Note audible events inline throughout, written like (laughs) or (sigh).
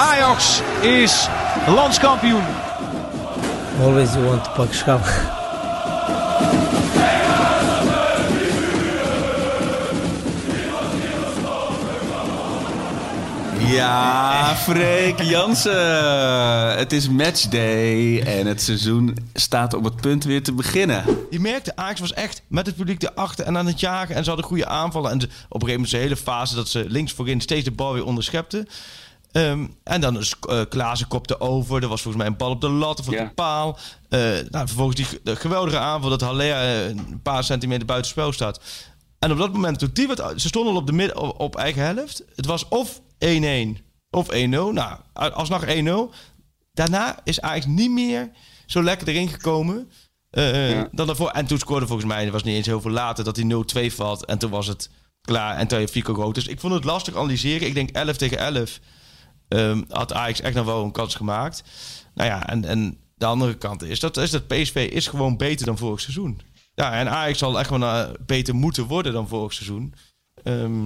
Ajax is landskampioen. Always you want to pak schap. Ja, Freek Jansen. Het is matchday en het seizoen staat op het punt weer te beginnen. Je merkte, Ajax was echt met het publiek erachter en aan het jagen. En ze hadden goede aanvallen. En ze, op een gegeven moment de hele fase dat ze links voorin steeds de bal weer onderschepten. Um, en dan is uh, Klaassen kopte over. Er was volgens mij een bal op de lat of op Ja. de paal. Uh, nou, vervolgens die de geweldige aanval dat Haller uh, een paar centimeter buiten spel staat. En op dat moment, toen die werd, ze stonden al op, de midden, op, op eigen helft. Het was of 1-1 of 1-0. Nou, alsnog 1-0. Daarna is eigenlijk niet meer zo lekker erin gekomen. Uh, Ja. dan daarvoor. En toen scoorde volgens mij, het was niet eens heel veel later, dat hij 0-2 valt. En toen was het klaar. En toen heeft Fico groot. Dus ik vond het lastig analyseren. Ik denk 11 tegen 11 ehm, had Ajax echt nog wel een kans gemaakt. Nou ja, en, en de andere kant is dat, is dat PSV is gewoon beter dan vorig seizoen. Ja, en Ajax zal echt wel eh, beter moeten worden dan vorig seizoen. Ehm,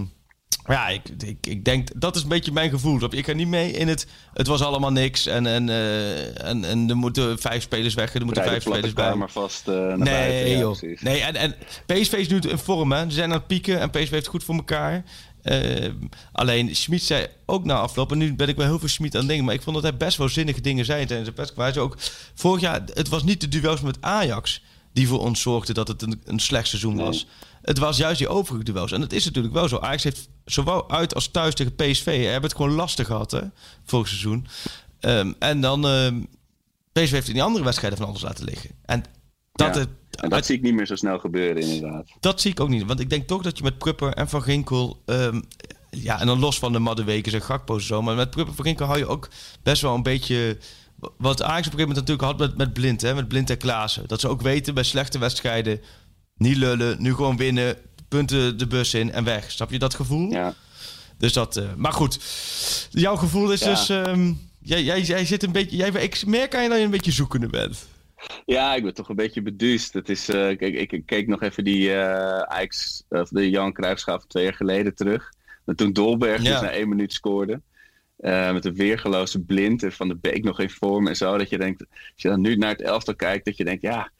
maar ja, ik, ik, ik denk, dat is een beetje mijn gevoel. Ik ga niet mee in het, het was allemaal niks. En, en, eh, en, en er moeten vijf spelers weg, er moeten vijf spelers bij. kamer vast eh, naar buiten. Nee, Ja, joh. precies. Nee, en, en PSV is nu in vorm, hè. Ze zijn aan het pieken en PSV heeft het goed voor elkaar. Eh, alleen, Schmid zei ook na afloop, en nu ben ik wel heel veel Schmid aan het denken, maar ik vond dat hij best wel zinnige dingen zei tijdens de persconferentie. Ook, vorig jaar, het was niet de duels met Ajax die voor ons zorgden dat het een, een slecht seizoen Nee. was. Het was juist die overige duels. En dat is natuurlijk wel zo. Ajax heeft zowel uit als thuis tegen PSV, hè, hebben het gewoon lastig gehad, hè, vorig seizoen. Ehm, en dan, ehm PSV heeft in die andere wedstrijden van alles laten liggen. En dat Ja. het En dat zie ik niet meer zo snel gebeuren, inderdaad. dat zie ik ook niet. Want ik denk toch dat je met Prupper en Van Ginkel... ehm, ja, en dan los van de Maddewekers en Gakpo's en zo... maar met Prupper en Van Ginkel hou je ook best wel een beetje... Wat Ajax op een gegeven moment natuurlijk had met, met Blind, hè, met Blind en Klaassen. Dat ze ook weten bij slechte wedstrijden... niet lullen, nu gewoon winnen, punten de bus in en weg. Snap je dat gevoel? Ja. Dus dat... eh, maar goed, jouw gevoel is Ja. dus... ehm, jij, jij, jij zit een beetje... Jij, ik merk aan je dat je een beetje zoekende bent. Ja, ik ben toch een beetje beduust. Het is, eh, kijk, ik, ik keek nog even die eh Ajax, of de Jan Cruijffschaaf twee jaar geleden terug. Maar toen Dolberg Ja. dus na één minuut scoorde. eh, met een weergeloze blind en Van de Beek nog in vorm en zo. Dat je denkt, als je dan nu naar het elftal kijkt, dat je denkt, ja,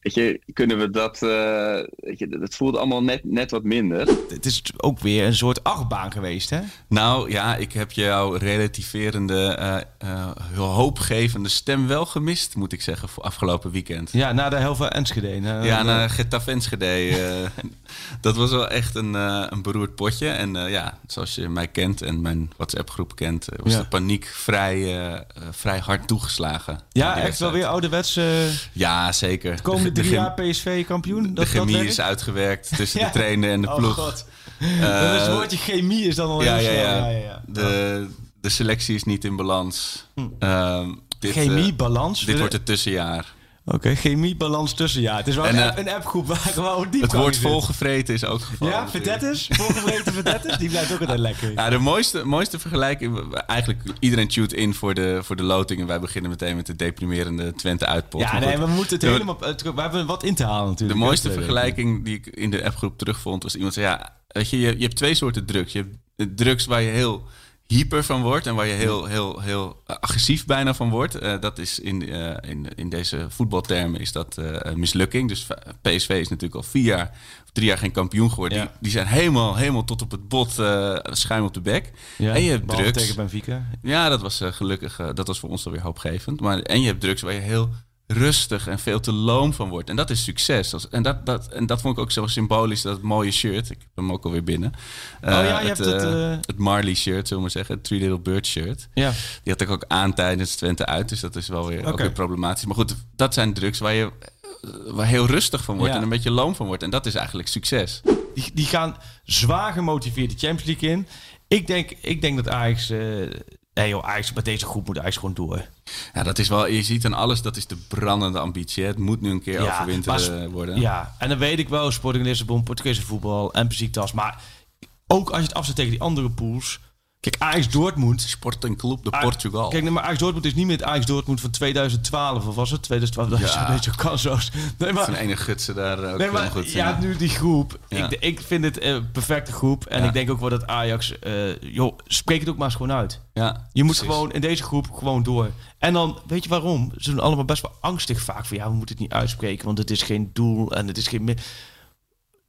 weet je, kunnen we dat, eh, weet je, dat voelde allemaal net, net wat minder. Het is ook weer een soort achtbaan geweest, hè? Nou ja, ik heb jouw relativerende, eh, eh, hoopgevende stem wel gemist, moet ik zeggen, voor afgelopen weekend. Ja, na de helft van Enschede. Na- Ja, na- naar Getafe Enschede. (laughs) dat was wel echt een, eh, een beroerd potje. En eh, ja, zoals je mij kent en mijn WhatsApp-groep kent, was Ja. de paniek vrij, vrij hard toegeslagen. Ja, echt wel weer ouderwets. eh Ja, zeker. de komende De- drie jaar PSV kampioen. Dat, De chemie dat is werkt? uitgewerkt tussen (laughs) Ja. de trainer en de Oh, ploeg. god. Eh, dus het woordje chemie is dan al ja, heel ja, ja. De, de selectie is niet in balans. Ehm, dit, eh, chemie, balans. dit wordt het tussenjaar. Oké, chemie, balans tussen. Ja, het is wel En, een, eh, app, een appgroep waar gewoon diep Het woord volgevreten is ook gevallen. Ja, verdettes. Volgevreten verdettes. Die blijft ook altijd lekker. Ja, de mooiste, mooiste vergelijking... Eigenlijk, iedereen tune in voor de, voor de loting... en wij beginnen meteen met de deprimerende Twente uitpot. Ja, Maar nee, goed, we moeten het de- helemaal... het- We hebben wat in te halen De natuurlijk. mooiste Dat, eh, vergelijking die ik in de appgroep terugvond... was iemand zei, ja, weet je, je, je hebt twee soorten drugs. Je hebt de drugs waar je heel hyper van wordt... en waar je heel, heel, heel agressief bijna van wordt. Eh, dat is in, eh, in, in deze voetbaltermen is dat eh, mislukking. Dus PSV is natuurlijk al vier jaar of drie jaar geen kampioen geworden. Ja. Die, die zijn helemaal, helemaal tot op het bot schuim op de bek. Ja, en je hebt drugs. tegen Benfica. Ja, dat was gelukkig, dat was voor ons alweer hoopgevend. Maar, en je hebt drugs waar je heel rustig en veel te loom van wordt. En dat is succes. En dat, dat, en dat vond ik ook zo symbolisch, dat mooie shirt. Ik heb hem ook alweer binnen. Uh, oh ja, je het, hebt het... Uh... Het Marley shirt, zullen we maar zeggen. Het Three Little Bird shirt. Ja. Die had ik ook aan tijdens Twente uit. Dus dat is wel weer, okay. ook weer problematisch. Maar goed, dat zijn drugs waar je waar heel rustig van wordt. Ja. En een beetje loom van wordt. En dat is eigenlijk succes. Die, die gaan zwaar gemotiveerd de Champions League in. Ik denk, ik denk dat Ajax uh, Nee joh, Ajax, met deze groep moet Ajax gewoon door. Ja, dat is wel, je ziet aan alles, dat is de brandende ambitie. hè. Het moet nu een keer Ja, overwinteren maar- eh, worden. Ja, en dan weet ik wel, Sporting Lissabon, Portugese voetbal en Besiktas. Maar ook als je het afzet tegen die andere pools. Kijk, Ajax Dortmund. Sporting Club de Portugal. Kijk, nee, maar Ajax Dortmund is niet meer het Ajax Dortmund van 2012. Of was het? 2012, dat is Ja. een beetje kansloos. Nee, Van maar... ene gutsen daar eh, ook Nee, heel maar goed. ja, nu die groep. Ja. Ik, ik vind het een perfecte groep. En Ja. ik denk ook wel dat Ajax... eh, joh, spreek het ook maar eens gewoon uit. Ja, Je moet precies. gewoon in deze groep gewoon door. En dan, weet je waarom? Ze doen allemaal best wel angstig vaak. Van ja, we moeten het niet uitspreken, want het is geen doel en het is geen...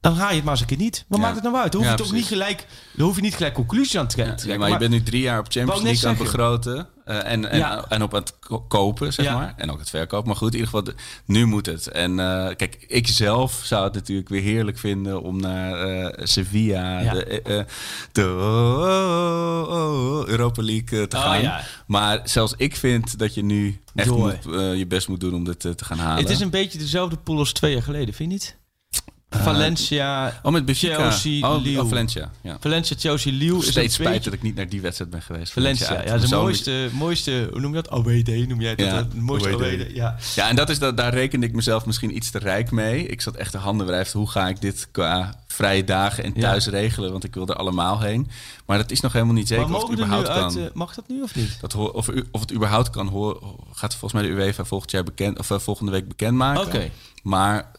Dan ga je het maar eens een keer niet. Wat Ja. maakt het nou uit? Dan hoef, Ja, je toch niet gelijk, dan hoef je niet gelijk conclusie aan te Ja, trekken. nee, maar je bent nu drie jaar op Champions League aan het begroten. eh, en, en, Ja. en op het ko- kopen, zeg Ja. maar. En ook het verkopen. Maar goed, in ieder geval, nu moet het. En eh, kijk, ik zelf zou het natuurlijk weer heerlijk vinden om naar eh, Sevilla, Ja. de, de oh, oh, oh, Europa League te Oh, gaan. ja. Maar zelfs ik vind dat je nu echt moet, je best moet doen om dit te gaan halen. Het is een beetje dezelfde pool als twee jaar geleden, vind je niet? Valencia, Oh, met Benfica. Chelsea, oh, Lille. oh, Valencia. Ja. Valencia, Chelsea, is Steeds spijt dat ik niet naar die wedstrijd ben geweest. Valencia, ja, de mooiste, mooiste, hoe noem je dat? OWD noem jij dat? Ja, de mooiste OWD. OWD, ja. Ja, en dat is dat, daar rekende ik mezelf misschien iets te rijk mee. Ik zat echt de handen wrijven. Hoe ga ik dit qua vrije dagen en Ja. thuis regelen? Want ik wil er allemaal heen. Maar dat is nog helemaal niet zeker of het er überhaupt uit, kan. eh, mag dat nu of niet? Dat of, of het überhaupt kan, hoor, gaat volgens mij de UEFA volgend jaar bekend, of, eh, volgende week bekendmaken. Oké. Maar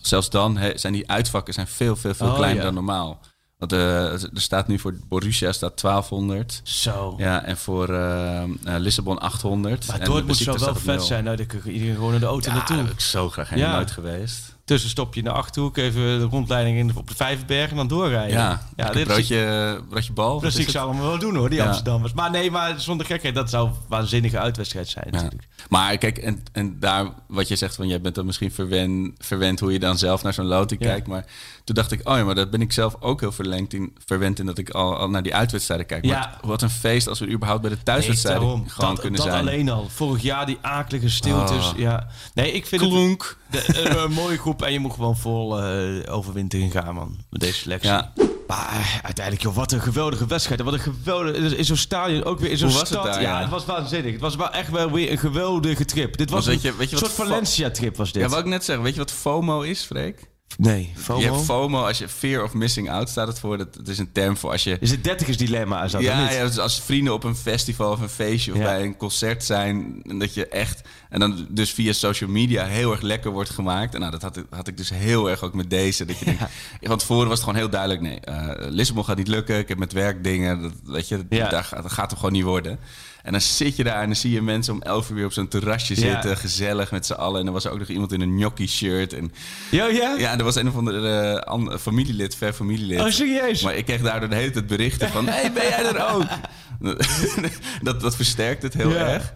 zelfs dan hè, zijn die uitvakken zijn veel, veel, veel Oh, kleiner ja. dan normaal. Want eh, er staat nu voor Borussia staat 1200. Zo. Ja, en voor eh, Lissabon 800. Maar Dortmund zou wel vet zijn. Nou, dan kun je iedereen gewoon in de auto Ja, naartoe. heb ik zo graag helemaal Ja. uit geweest. Tussenstopje in de Achterhoek, even de rondleiding in op de Vijverberg en dan doorrijden. Ja, ja dit broodje, broodje bal. Dat wat zie is ik ze allemaal wel doen hoor, die Ja. Amsterdammers. Maar nee, maar zonder gekheid, dat zou een waanzinnige uitwedstrijd zijn Ja. natuurlijk. Maar kijk, en, en daar wat je zegt van jij bent dan misschien verwen, verwend hoe je dan zelf naar zo'n loting kijkt. Maar toen dacht ik, oh ja, maar dat ben ik zelf ook heel verlengd in, verwend in dat ik al, al naar die uitwedstrijden kijk. Ja. Maar wat een feest als we überhaupt bij de thuiswedstrijden Nee, gewoon dat, kunnen dat zijn. alleen al. Vorig jaar die akelige stiltes. Ah. Ja. Nee, ik vind het Klonk. de, een, een (laughs) mooie groep en je moet gewoon vol eh overwintering gaan man, met deze selectie. Ja. Maar uiteindelijk, joh, wat een geweldige wedstrijd. Wat een geweldige... In zo'n stadion, ook weer in zo'n was het stad. daar, ja, ja? het was waanzinnig. Het was wel echt wel weer een geweldige trip. Dit was weet een je- weet je soort Valencia-trip was dit. Ja, wat ik net zeggen, weet je wat FOMO is, Freek? Nee, FOMO? Je hebt FOMO als je fear of missing out staat het voor. Dat, het is een term voor als je Is het dertigers dilemma? Is dat Ja, niet? ja, dus als vrienden op een festival of een feestje of Ja. bij een concert zijn. En dat je echt. En dan dus via social media heel erg lekker wordt gemaakt. En nou, dat had, ik- had ik dus heel erg ook met deze. Dat je denkt, van tevoren was het gewoon heel duidelijk. Nee, eh, Lissabon gaat niet lukken. Ik heb met werk dingen. Dat, weet je, Ja. gaat- dat gaat hem gewoon niet worden. En dan zit je daar en dan zie je mensen om elf uur weer op zo'n terrasje Ja. zitten. Gezellig met z'n allen. En er was er ook nog iemand in een gnocchi shirt. En Ja, ja? ja, en er was een of andere an- familielid, ver familielid. Oh, serieus? Maar ik kreeg daardoor de hele tijd berichten van... hey, ben jij er ook? (laughs) (laughs) dat, dat versterkt het heel Ja. erg.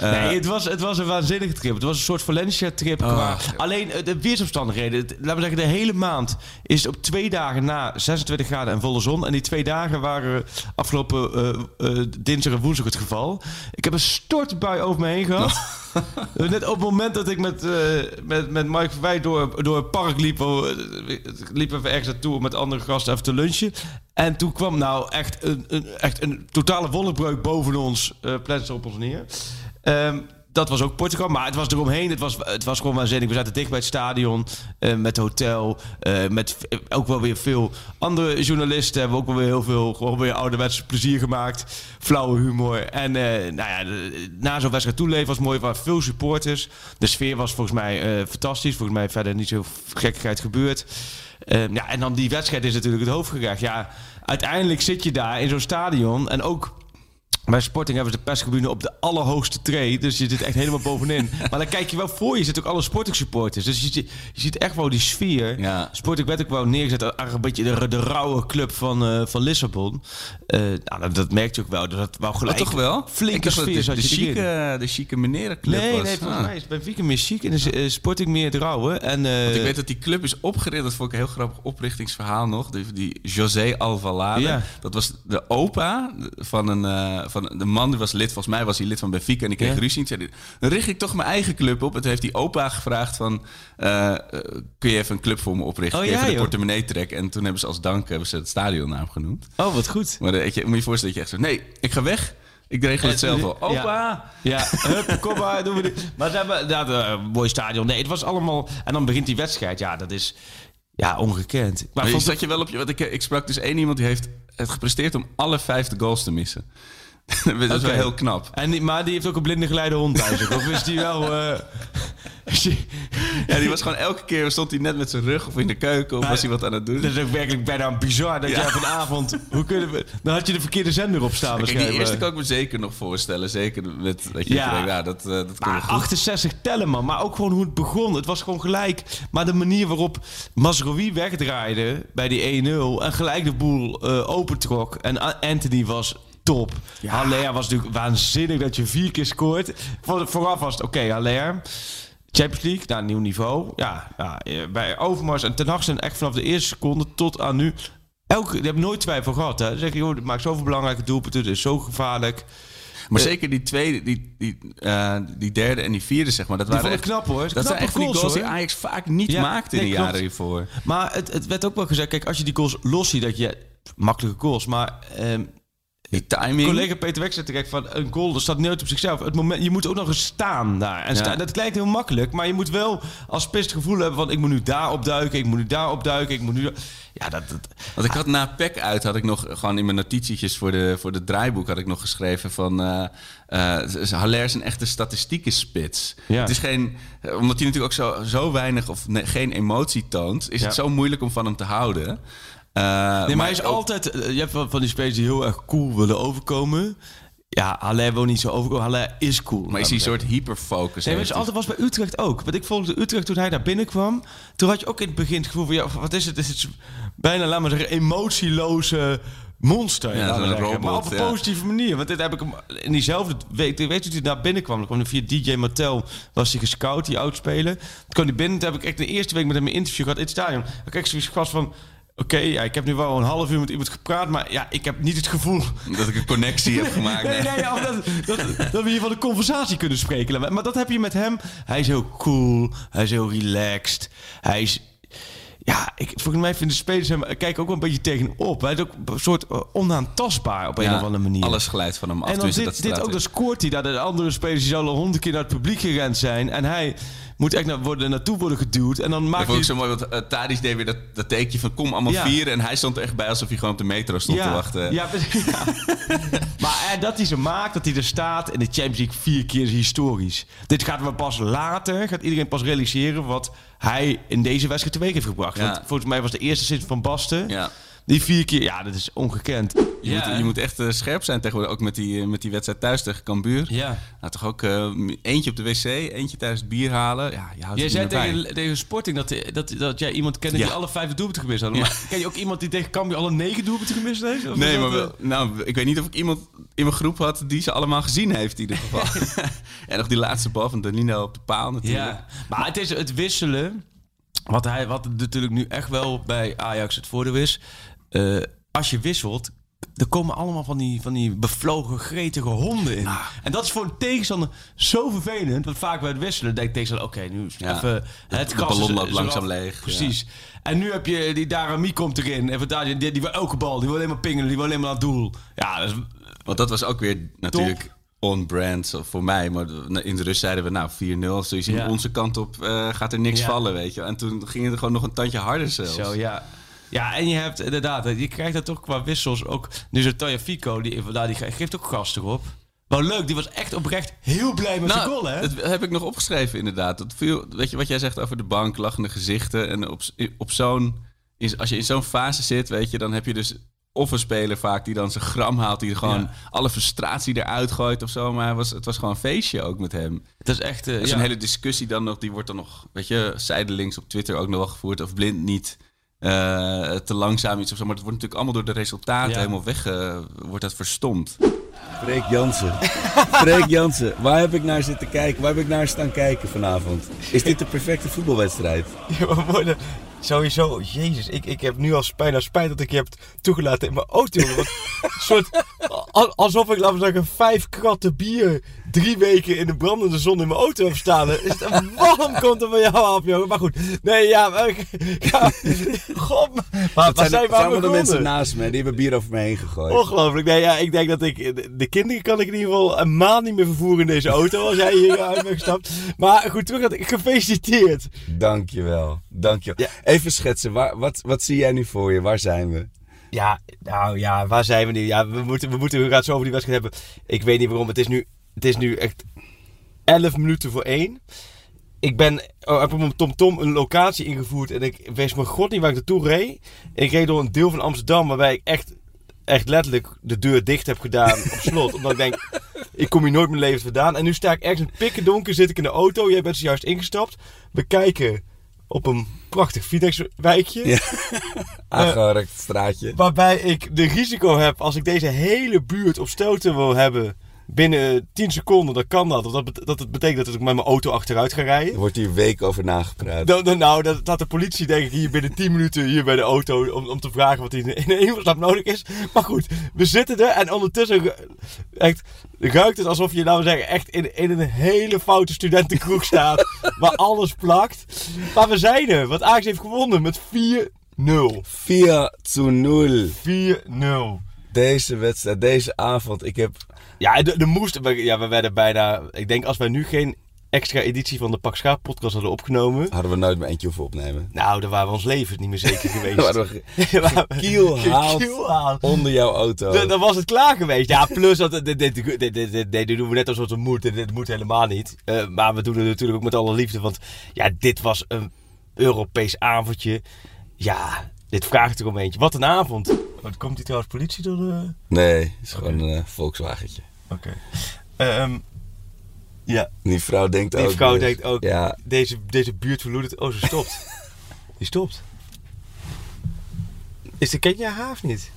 Eh, nee, het was, het was een waanzinnige trip. Het was een soort Valencia-trip. Oh. qua- Alleen eh, de weersomstandigheden. Het- Laten we zeggen, de hele maand is op twee dagen na 26 graden en volle zon. En die twee dagen waren afgelopen eh, dinsdag en woensdag het geval. Ik heb een stortbui over me heen gehad. (laughs) Eh, Net op het moment dat ik met, eh, met, met Mike Verwij door, door het park liep, oh, eh, ik liep even ergens naartoe om met andere gasten even te lunchen. En toen kwam nou echt een, een, echt een totale wonderbreuk boven ons, uh, op ons neer. Ehm, dat was ook Portugal, maar het was eromheen. Het was, het was gewoon waanzinnig. We zaten dicht bij het stadion, eh, met hotel, eh, met ook wel weer veel andere journalisten. Hebben ook wel weer heel veel gewoon weer plezier gemaakt. Flauwe humor. En eh, nou ja, na zo'n wedstrijd toeleven was mooi. Waren veel supporters. De sfeer was volgens mij fantastisch. Volgens mij verder niet zo gekkigheid gebeurd. Eh, ja, en dan die wedstrijd is natuurlijk het hoofdgerecht. Ja, uiteindelijk zit je daar in zo'n stadion en ook... Bij Sporting hebben ze de perstribune op de allerhoogste tree. Dus je zit echt helemaal bovenin. (laughs) Maar dan kijk je wel voor je. zit ook alle Sporting supporters. Dus je, ziet- je ziet echt wel die sfeer. Ja. Sporting werd ook wel neergezet een beetje de, de rauwe club van, eh, van Lissabon. Eh, nou, dat, dat merk je ook wel. Dat wel Oh, gelijk toch wel? Flinke dat sfeer de, de, chique, de chique menerenclub Nee, was. nee, volgens Ah. mij is Benfica meer chic en is eh, Sporting meer het rauwe. En, eh, Want ik weet dat die club is opgericht. Dat vond ik een heel grappig oprichtingsverhaal nog. Die, die José Alvalade. Ja. Dat was de opa van een eh, van de man die was lid. Volgens mij was hij lid van Benfica. En die kreeg Ja. ruzie. En zei dan richt ik toch mijn eigen club op. En toen heeft die opa gevraagd van... eh, eh, kun je even een club voor me oprichten? Oh, ja, even de joh. portemonnee trekken. En toen hebben ze als dank hebben ze het stadionnaam genoemd. Oh, wat goed. Maar weet je, moet je je voorstellen dat je echt zo... Nee, ik ga weg. Ik regel het zelf wel. Opa! Ja, hup, kom maar, doen we dit. Maar ze hebben dat, een mooi stadion. Nee, het was allemaal... En dan begint die wedstrijd. Ja, dat is ja, ongekend. Maar Maar vond zat je wel op je... Want ik, ik sprak dus één iemand die heeft het gepresteerd om alle vijf de goals te missen. (laughs) dat is wel heel knap. En die, maar die heeft ook een blinde geleide hond thuis. ook. Of is die wel... eh, Ja, die was gewoon elke keer... Stond hij net met zijn rug of in de keuken of Maar- was hij wat aan het doen. dat is ook werkelijk bijna bizar dat Ja. jij vanavond... Hoe kunnen we... Dan had je de verkeerde zender op staan Kijk, die eerste kan ik me zeker nog voorstellen. Zeker met dat je Ja. denkt, ja, dat, eh, Maar goed. 68 tellen, man. Maar ook gewoon hoe het begon. Het was gewoon gelijk. Maar de manier waarop Masrowi wegdraaide bij die 1-0... en gelijk de boel eh, opentrok. En Anthony was top. Haller was natuurlijk waanzinnig dat je vier keer scoort. Voor, vooraf was het oké, Haller... Champions League, naar een nieuw niveau. Ja, ja eh, bij Overmars en Ten Hag zijn echt vanaf de eerste seconde tot aan nu... Elke, die hebben nooit twijfel gehad. Hè. Ze zeggen, joh, dit maakt zoveel belangrijke doelpunten. Het is zo gevaarlijk. Maar Eh, zeker die tweede, die, die, eh, die derde en die vierde, zeg maar. Dat Die waren echt, knap, hoor. Dat zijn echt van die goals, goals die. Ajax vaak niet Ja, maakte in nee, de klopt. jaren hiervoor. Maar het, het werd ook wel gezegd, kijk, als je die goals los ziet, dat je makkelijke goals, maar ehm, Die timing. collega Peter Wek zei terecht van een goal, dat staat nooit op zichzelf. Het moment, je moet ook nog eens staan daar. En Ja. sta- dat lijkt heel makkelijk, maar je moet wel als spits het gevoel hebben van ik moet nu daar opduiken, ik moet nu daar opduiken, ik moet nu. Ja, dat, dat Want ik had na PEC uit, had ik nog gewoon in mijn notitietjes voor de, voor de draaiboek had ik nog geschreven van eh, Haller is een echte statistieke spits. Ja. Het is geen, eh, omdat hij natuurlijk ook zo, zo weinig of ne- geen emotie toont, is Ja. het zo moeilijk om van hem te houden. Eh, nee, maar hij is ook- altijd. eh, Je hebt van, die spelers die heel erg cool willen overkomen. Ja, Haller wil niet zo overkomen. Haller is cool. Maar is een soort hyperfocus? Nee, maar het is altijd was bij Utrecht ook. Want ik volgde Utrecht toen hij daar binnenkwam. Toen had je ook in het begin het gevoel van... Ja, wat is het? Het is bijna, laat maar zeggen, emotieloze monster. Ja, zeggen. robot, Maar op een ja. positieve manier. Want dit heb ik hem in diezelfde week... Weet je toen hij daar binnenkwam? Dan kwam hij via DJ Mattel. Was hij gescout, die oudspeler. Toen kwam hij binnen. Toen heb ik echt de eerste week met hem een interview gehad in het stadion. Dan kreeg ik zoiets gast van... Oké, ja, ik heb nu wel een half uur met iemand gepraat, maar ja, ik heb niet het gevoel Dat ik een connectie heb gemaakt. Nee, nee, ja, dat, dat, dat we hier van de conversatie kunnen spreken. Maar dat heb je met hem. Hij is heel cool. Hij is heel relaxed. Hij is... Ja, ik, volgens mij vinden spelers hem... Kijken ook wel een beetje tegenop. Hij is ook een soort eh, onaantastbaar op een Ja, of andere manier. Alles glijdt van hem af. en dan dit, dat dit ook, dan scoort hij daar. De andere spelers die zouden honderd keer naar het publiek gerend zijn. En hij moet echt naar, worden, naartoe worden geduwd. En dan Dat maakt hij... ik zo mooi, want uh, deed weer dat, dat teekje van kom allemaal vieren. En hij stond er echt bij alsof hij gewoon op de metro stond te wachten. Ja, precies, (laughs) (laughs) maar eh, dat hij ze maakt, dat hij er staat in de Champions League vier keer is historisch. Dit gaat we pas later, gaat iedereen pas realiseren wat hij in deze wedstrijd teweeg heeft gebracht. Want volgens mij was de eerste zin van Basten. Ja. Die vier keer, ja, dat is ongekend. Je, moet, je moet echt eh, scherp zijn tegenwoordig. Ook met die, eh, met die wedstrijd thuis tegen Cambuur. Ja. Nou, toch ook eh, eentje op de wc, eentje tijdens het bier halen. Ja, je houdt Jij zei tegen, tegen Sporting dat, dat, dat jij iemand kende Ja. die alle vijf doelpunten gemist had. Ja. Maar ken je ook iemand die tegen Cambuur alle negen doelpunten gemist heeft? Of Nee, maar wel, nou, ik weet niet of ik iemand in mijn groep had die ze allemaal gezien heeft in ieder geval. (laughs) (laughs) en nog die laatste bal van Danilo op de paal natuurlijk. Ja, maar het is het wisselen. Wat, hij, wat natuurlijk nu echt wel bij Ajax het voordeel is. Eh, als je wisselt, er komen allemaal van die, van die bevlogen, gretige honden in. En dat is voor een tegenstander zo vervelend. Want vaak bij het wisselen denkt tegenstander... Oké, nu is Ja. even het gras ballon is- loopt is langzaam leeg, Precies. En nu heb je die Darami komt erin. En vandaar, die, die, die wil elke bal. Die wil alleen maar pingelen. Die wil alleen maar aan het doel. Ja, dat is, Want dat was ook weer natuurlijk on-brand voor mij. Maar in de rust zeiden we nou 4-0. Zoals je Ja. onze kant op eh, gaat er niks Ja. vallen, weet je. En toen ging het gewoon nog een tandje harder zelfs. Zo, ja. Ja, en je hebt inderdaad, je krijgt dat toch qua wissels ook. Nu zo'n Taya Fico, die, vandaar, die ge- geeft ook gas erop. Wel leuk, die was echt oprecht heel blij met zijn goal, hè? Nou, dat heb ik nog opgeschreven inderdaad. Dat viel, weet je wat jij zegt over de bank, lachende gezichten. En op, op zo'n, is- als je in zo'n fase zit, weet je, dan heb je dus of een speler vaak die dan zijn gram haalt, die gewoon Ja. alle frustratie eruit gooit of zo. Maar hij was, het was gewoon een feestje ook met hem. Het is echt, eh, En ja. zo'n hele discussie dan nog, die wordt dan nog, weet je, zijdelings op Twitter ook nog wel gevoerd. Of blind niet te langzaam iets of zo. Maar het wordt natuurlijk allemaal door de resultaten Ja. helemaal weg, eh, wordt dat verstomd. Freek Jansen. Freek (laughs) Jansen. Waar heb ik naar zitten kijken? Waar heb ik naar staan kijken vanavond? Is dit de perfecte voetbalwedstrijd? Ja, maar worden sowieso, jezus, ik, ik heb nu al bijna spijt dat ik je heb toegelaten in mijn auto. Want een soort, al- alsof ik, laten we zeggen, vijf kratten bier drie weken in de brandende zon in mijn auto heb staan. Is het een (laughs) walm komt er van jou af, jongen. Maar goed, nee, ja. Maar, ja (laughs) God, maar, maar zijn, de, zijn de mensen naast me. Die hebben bier over me heen gegooid. Ongelooflijk. Nee, ja, ik denk dat ik... De kinderen kan ik in ieder geval een maand niet meer vervoeren in deze auto. Als jij hier uit bent gestapt. Maar goed, terug. dat- Gefeliciteerd. Dankjewel. Dankjewel. Even schetsen. Waar, wat, wat zie jij nu voor je? Waar zijn we? Ja, nou ja, waar zijn we nu? Ja, we moeten, we moeten we gaan het zo over die wedstrijd hebben. Ik weet niet waarom. Het is nu, het is nu echt 11 minuten voor 1. Ik ben oh, heb op mijn TomTom een locatie ingevoerd en ik wist mijn god niet waar ik naartoe reed. Ik reed door een deel van Amsterdam waarbij ik echt, echt letterlijk de deur dicht heb gedaan op slot. omdat ik denk, ik kom hier nooit mijn leven vandaan. En nu sta ik ergens in het pikken donker, zit ik in de auto. Jij bent zojuist ingestapt. We kijken op een prachtig Fidex-wijkje. Ja. (laughs) Aangeharkt straatje. Waarbij ik de risico heb, als ik deze hele buurt op stoten wil hebben binnen 10 seconden, dan kan dat. Of dat, dat het betekent dat ik met mijn auto achteruit ga Er rijden. wordt hier weken over nagepraat. Dan, nou, dat laat de politie denk ik hier binnen 10 minuten hier bij de auto om, om te vragen wat hier in een hemelsnaam nodig is. Maar goed, we zitten er en ondertussen echt, ruikt het alsof je, we zeggen, echt in, in een hele foute studentenkroeg (laughs) staat. waar alles plakt. Maar we zijn er, want Ajax heeft gewonnen met 4-0. 4 to 0. 4-0. Deze wedstrijd, deze avond. Ik heb Ja, de, de moest. we- Ja, we werden bijna. Ik denk als wij nu geen extra editie van de Pak Schaap podcast hadden opgenomen. hadden we nooit meer eentje hoeven opnemen. Nou, dan waren we ons leven niet meer zeker (laughs) geweest. Dan hadden we gekielhaald (laughs) (laughs) onder jouw auto. Dan, dan was het klaar geweest. Ja, plus dat. Dit, dit, dit, dit, dit, dit- dit doen we net alsof het moet. Dit, moet helemaal niet. Eh, maar we doen het natuurlijk ook met alle liefde. Want ja, dit was een Europees avondje. Ja, dit vraagt er om eentje. Wat een avond. Wat komt hier trouwens politie door de. Nee, het is gewoon een Volkswagentje. Oké. Ehm, ja, Die vrouw denkt Die ook. vrouw dus- denkt ook, Ja, deze, deze buurt verloedert. Oh, ze stopt. (laughs) Die stopt. Is de ken haar of niet?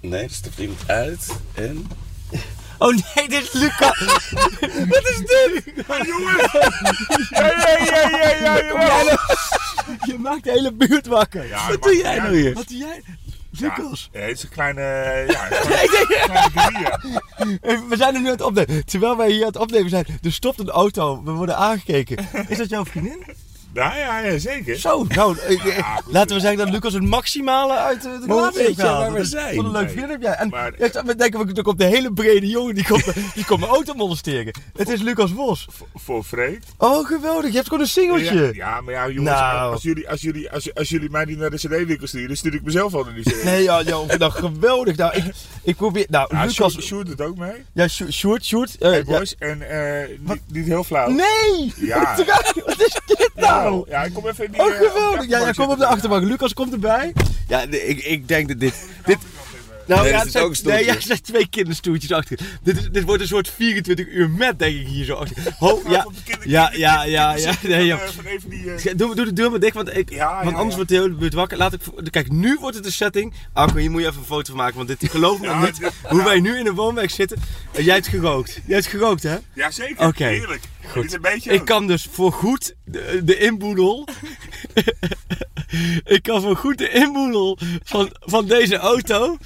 nee, er stapt iemand uit en. Oh nee, dit is Luca. (laughs) Wat is dit? Ja, ja, ja, ja, ja, jawel. Je maakt de hele buurt wakker. Ja, Wat doe jij ja, nou hier? Wat doe jij? Lucas. ja, het is een kleine, ja, (laughs) een kleine. Eh, We zijn er nu aan het opnemen. Terwijl wij hier aan het opnemen zijn, er stopt een auto. We worden aangekeken. Is dat jouw vriendin? Ja, ja, ja, zeker. Zo, nou, (laughs) ik- ik- Ja, goed. laten we zeggen dat Lucas het maximale uit de, de weet heeft gehaald. we Dat-? Wat een leuk Nee. vriendin heb jij. En Maar- ja, we denken, er komt een hele brede jongen, die komt, (laughs) die komt mijn auto molesteren. Het is Lucas Bos. Voor Freek. Oh, geweldig. Je hebt gewoon een singeltje. Ja, ja, maar ja, jongens, Nou. als, jullie, als, jullie, als, als jullie mij niet naar de CD-winkel sturen, dan stuur ik mezelf al naar die CD. Nee, ja, ja, nou, geweldig. Nou, ik, ik probeer... Nou, Ja, Lucas... Sjoerd, Sjoerd doet ook mee. Ja, Sjoerd, Sjoerd. Eh, Hey ja. boys, en eh, niet, niet heel flauw. Nee! Ja. (laughs) Wat is dit nou? Ja, ik kom even in die... Oh, eh, geweldig. Ja, ja, achterbank kom op de achterbank. Lucas komt erbij. Ja, ik, ik denk dat dit... dit nou, Nee, ja, het zit ook zijn, nee, ja, er zijn twee kinderstoeltjes achter. Dit, is- dit wordt een soort 24 uur met, denk ik, hier zo achter. (laughs) Ho, ja, de ja, ja, ja, ja. Nee, ja. eh, eh, Doe, doe de deur maar dicht, want, ik, Ja, want anders ja. wordt de hele buurt wakker. Laat ik, kijk, nu wordt het een setting. Arco, hier moet je even een foto van maken, want dit, geloof me niet. Hoe wij nu in een woonwijk zitten. En jij hebt gerookt. Jij hebt gerookt, hè? Ja, zeker. Oké. Heerlijk. Goed. Een beetje... Ik kan dus voor goed de, de inboedel. (laughs) (laughs) ik kan voor goed de inboedel van, van deze auto.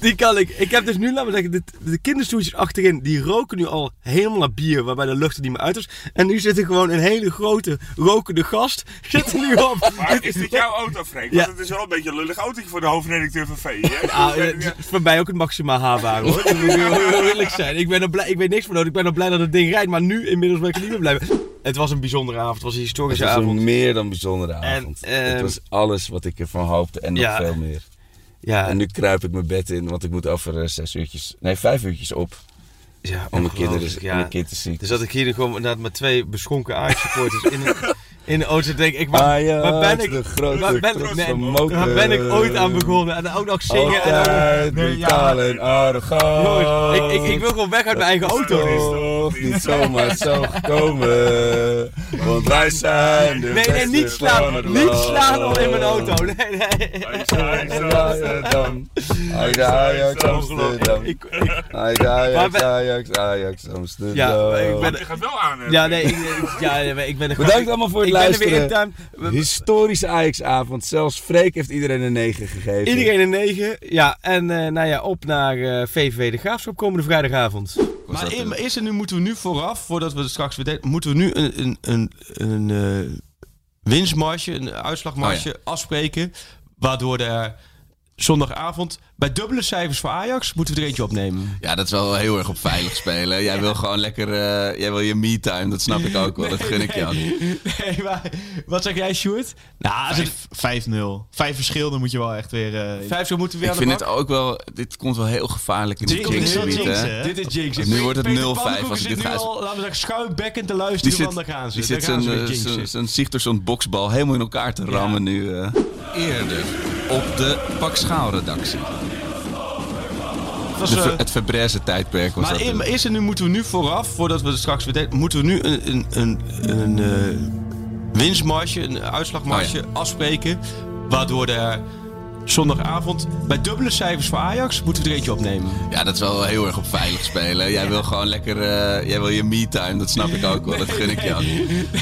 Die kan ik. Ik heb dus nu, laten we zeggen, de, de kinderstoeltjes achterin. Die roken nu al helemaal naar bier. Waarbij de lucht er niet meer uit is. En nu zit er gewoon een hele grote rokende gast. (laughs) Zit er nu op. (laughs) Maar is dit jouw auto? Ja. Want het is wel een beetje een lullig autootje voor de hoofdredacteur van VI. hè? Ah, (laughs) Ja, het is voor mij ook het maximaal haalbaar hoor. Dat moet ik heel heel eerlijk zijn. Ik ben er blij, ik weet niks van nodig. Ik ben er blij dat het ding rijdt. Maar nu inmiddels ben ik er niet meer blij mee. Het was een bijzondere avond. Het was een Het historische was avond. een meer dan bijzondere En, avond. ehm, het was alles wat ik ervan hoopte en nog Ja. veel meer. Ja, En nu kruip ik mijn bed in, want ik moet over eh, zes uurtjes, nee vijf uurtjes op. ja En mijn kinderen ongelooflijk, en mijn kind is ziek. Dus dat ik hier gewoon inderdaad met twee beschonken Ajax-supporters (laughs) in, een- in de auto denk ik, waar, waar ben ik, de grootste waar ben, nee, Moken. waar ben ik ooit aan begonnen? En dan ook nog zingen. En Altijd dan, Nee, brutaal ja. en arrogant. Jongens, ik, ik, ik wil gewoon weg uit mijn eigen auto. toch niet zomaar zo gekomen. Want wij zijn de Nee, nee, niet slaan. Niet slaan al in mijn auto. Nee, nee. Amsterdam. Ajax, Ajax, Amsterdam. Ik, ik, Ajax, Ajax, Maar Ajax, Ajax, Amsterdam. ja, ik ben... Je gaat wel aan. hè? Ja, nee, ik, ik- ja, nee, ik ben er Bedankt allemaal voor het er luisteren. in time. Historische Ajax-avond. Zelfs Freek heeft iedereen een 9 gegeven. Iedereen een 9. Ja, en eh, nou ja, op naar eh, VVV de Graafschap komende vrijdagavond. Maar, e- eerst en nu moeten we nu vooraf, voordat we het straks weer deden, moeten we nu een, een, een, een eh, winstmarge, een uitslagmarge afspreken. Waardoor er zondagavond bij dubbele cijfers voor Ajax moeten we er eentje opnemen. Ja, dat is wel heel erg op veilig spelen. Jij (laughs) wil gewoon lekker, eh, jij wil je me-time, dat snap ik ook wel. Dat gun ik je ook. Nee, maar wat zeg jij, Sjoerd? Nou, als het Vijf- 5-0. Vijf verschil, dan moet je wel echt weer... eh, vijf moeten we weer Ik aan de vind het ook wel, dit komt wel heel gevaarlijk in de Dit is jinx gebied, hè? Dit is Jinx. Nu wordt het Peter 0-5 Pannenkoek als ik zit dit ga- al, laten we zeggen, schuimbekkend te Die luisteren, zit, want daar gaan ze. die zit gaan zijn, Sigtersson boksbal helemaal in elkaar te rammen nu. eh. Eerder op de Pak Schaal redactie. Het was, De eh, ver- het Verbreze tijdperk was Maar dat. maar eerst en nu moeten we nu vooraf, voordat we het straks weer deden, moeten we nu een, een, een, een eh, winstmarge, een uitslagmarge afspreken. Waardoor er zondagavond bij dubbele cijfers voor Ajax moeten we er eentje opnemen. Ja, dat is wel heel erg op veilig spelen. Jij wil gewoon lekker, eh, jij wil je me-time, dat snap ik ook wel. Dat gun ik je ook.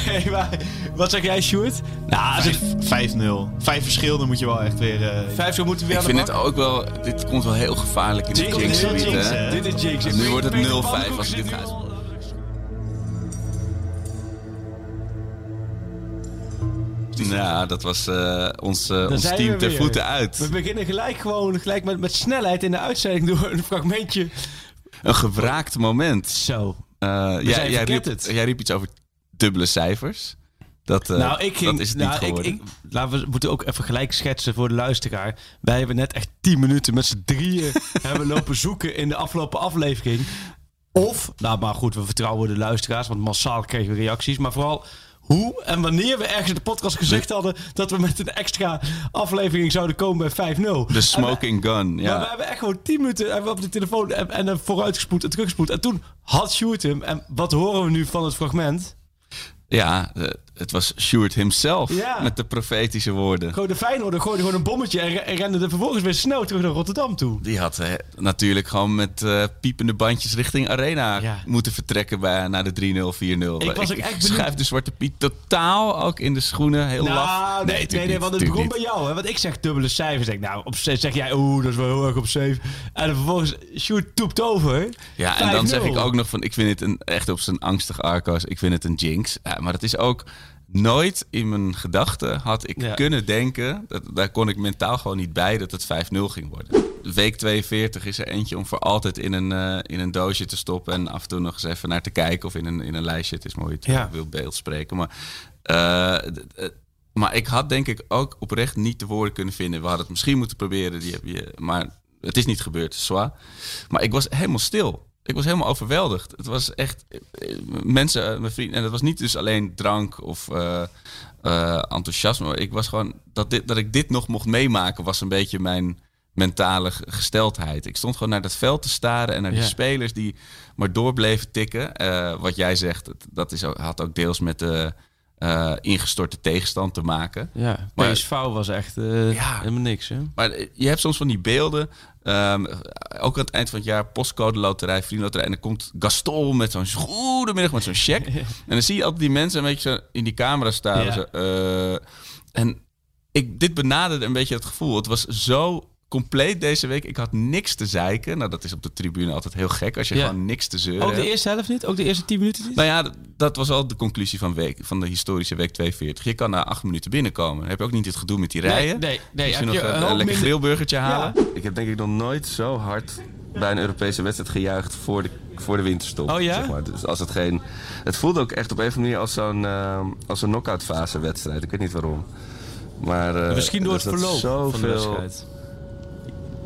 Nee, maar wat zeg jij, Sjoerd? Nou, als het Vijf- 5-0. Vijf verschil, dan moet je wel echt weer... eh, vijf zo moeten we weer Ik aan de vind bak. het ook wel, dit komt wel heel gevaarlijk in de Jinx, jinx dit is Jinx, hè? Dit is Jinx. Nu wordt het Peter 0-5 Pannenkoek als ik dit nu ga. Ja, dat was eh, ons, eh, ons team ter voeten uit. We beginnen gelijk gewoon gelijk met, met snelheid in de uitzending door een fragmentje. Een gewraakt moment. Zo. Eh, jij, jij, riep, jij riep iets over dubbele cijfers. Dat, nou, ik ging, dat is het nou, niet ik, ik, laten we moeten ook even gelijk schetsen voor de luisteraar. Wij hebben net echt 10 minuten met z'n drieën (laughs) hebben lopen zoeken in de afgelopen aflevering. Of, nou maar goed, we vertrouwen de luisteraars, want massaal kregen we reacties. Maar vooral hoe en wanneer we ergens in de podcast gezegd hadden dat we met een extra aflevering zouden komen bij 5-0. De smoking gun, Maar we ja. hebben echt gewoon 10 minuten hebben we op de telefoon en, en dan vooruitgespoed en teruggespoed. En toen had Sjoerd hem. En wat horen we nu van het fragment? Ja, eh, het was Sjoerd himself Ja. met de profetische woorden. Gewoon de Feyenoorder gooide gewoon een bommetje en, re- en rende er vervolgens weer snel terug naar Rotterdam toe. Die had eh, natuurlijk gewoon met eh, piepende bandjes richting Arena Ja. moeten vertrekken bij, naar de 3-0, 4-0. Ik was echt schuif de Zwarte Piet totaal ook in de schoenen. Heel laf. Nou, nee, nee, nee, want het begon niet. bij jou. Hè? Want ik zeg dubbele cijfers. Denk, nou, op zeg jij, oeh, dat is wel heel erg op 7. En vervolgens, Sjoerd toept over. Ja, en dan 5-0. zeg ik ook nog van, ik vind het een, echt op zijn angstig Arcos, ik vind het een jinx. Ja, maar het is ook nooit in mijn gedachten had ik Ja. kunnen denken, dat, daar kon ik mentaal gewoon niet bij, dat het 5-0 ging worden. Week 42 is er eentje om voor altijd in een, eh, in een doosje te stoppen en af en toe nog eens even naar te kijken of in een, in een lijstje. Het is mooi, Ja. wil beeld spreken. Maar, eh, d- maar ik had denk ik ook oprecht niet de woorden kunnen vinden. We hadden het misschien moeten proberen, die heb je, maar het is niet gebeurd, zwaar. Maar ik was helemaal stil. Ik was helemaal overweldigd. Het was echt eh, mensen, eh, mijn vrienden, en het was niet dus alleen drank of eh, enthousiasme. Ik was gewoon dat, dit, dat ik dit nog mocht meemaken, was een beetje mijn mentale ge- gesteldheid. Ik stond gewoon naar dat veld te staren en naar die Ja. spelers die maar door bleven tikken. Wat jij zegt, dat- dat is, ook- had ook deels met de eh, ingestorte tegenstand te maken. Ja, Maar- PSV was echt eh, Ja. helemaal niks, hè? Maar eh, je hebt soms van die beelden. ehm, ook aan het eind van het jaar, postcode loterij, vriendenloterij. En dan komt Gaston met zo'n goedemiddag met zo'n check. (laughs) En dan zie je altijd die mensen een beetje zo in die camera staan. Ja. Zo, en ik, dit benaderde een beetje het gevoel. Het was zo compleet deze week. Ik had niks te zeiken. Nou, dat is op de tribune altijd heel gek als je Ja. gewoon niks te zeuren Ook de eerste helft niet? Ook de eerste 10 minuten niet? Nou ja, dat was al de conclusie van, week, van de historische week 42. Je kan na acht minuten binnenkomen. Dan heb je ook niet het gedoe met die rijen. nee, nee. Misschien heb nog je een, lekker minder- grillburgertje halen. Ik heb denk ik nog nooit zo hard bij een Europese wedstrijd gejuicht voor de, voor de winterstop. Oh ja? Zeg maar. Dus als het geen... Het voelde ook echt op een of andere manier als zo'n eh, als een knock-out fase wedstrijd. Ik weet niet waarom. Maar, eh, Misschien door het verloop van de zoveel- wedstrijd.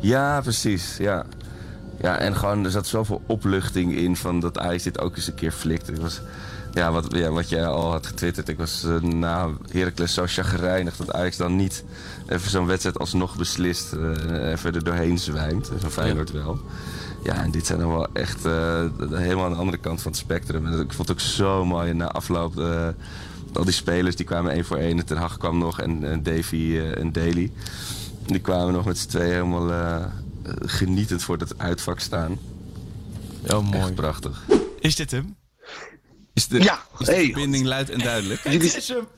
Ja, precies. Ja. ja, en gewoon er zat zoveel opluchting in van dat Ajax dit ook eens een keer flikt. Ik was, ja, wat, ja, wat jij al had getwitterd. Ik was eh, na Heracles zo chagrijnig dat Ajax dan niet even zo'n wedstrijd alsnog beslist. eh, even er doorheen zwijmt. Zo'n Feyenoord wel. Ja, en dit zijn dan wel echt eh, helemaal aan de andere kant van het spectrum. En ik vond het ook zo mooi na afloop. al die spelers die kwamen één voor één. Ten Hag kwam nog en, en Davy en Daly. Die kwamen nog met z'n tweeën helemaal eh, genietend voor dat uitvak staan. Oh, mooi. Echt prachtig. Is dit hem? Is de, Ja, is de hey. verbinding luid en duidelijk? (laughs) Jullie,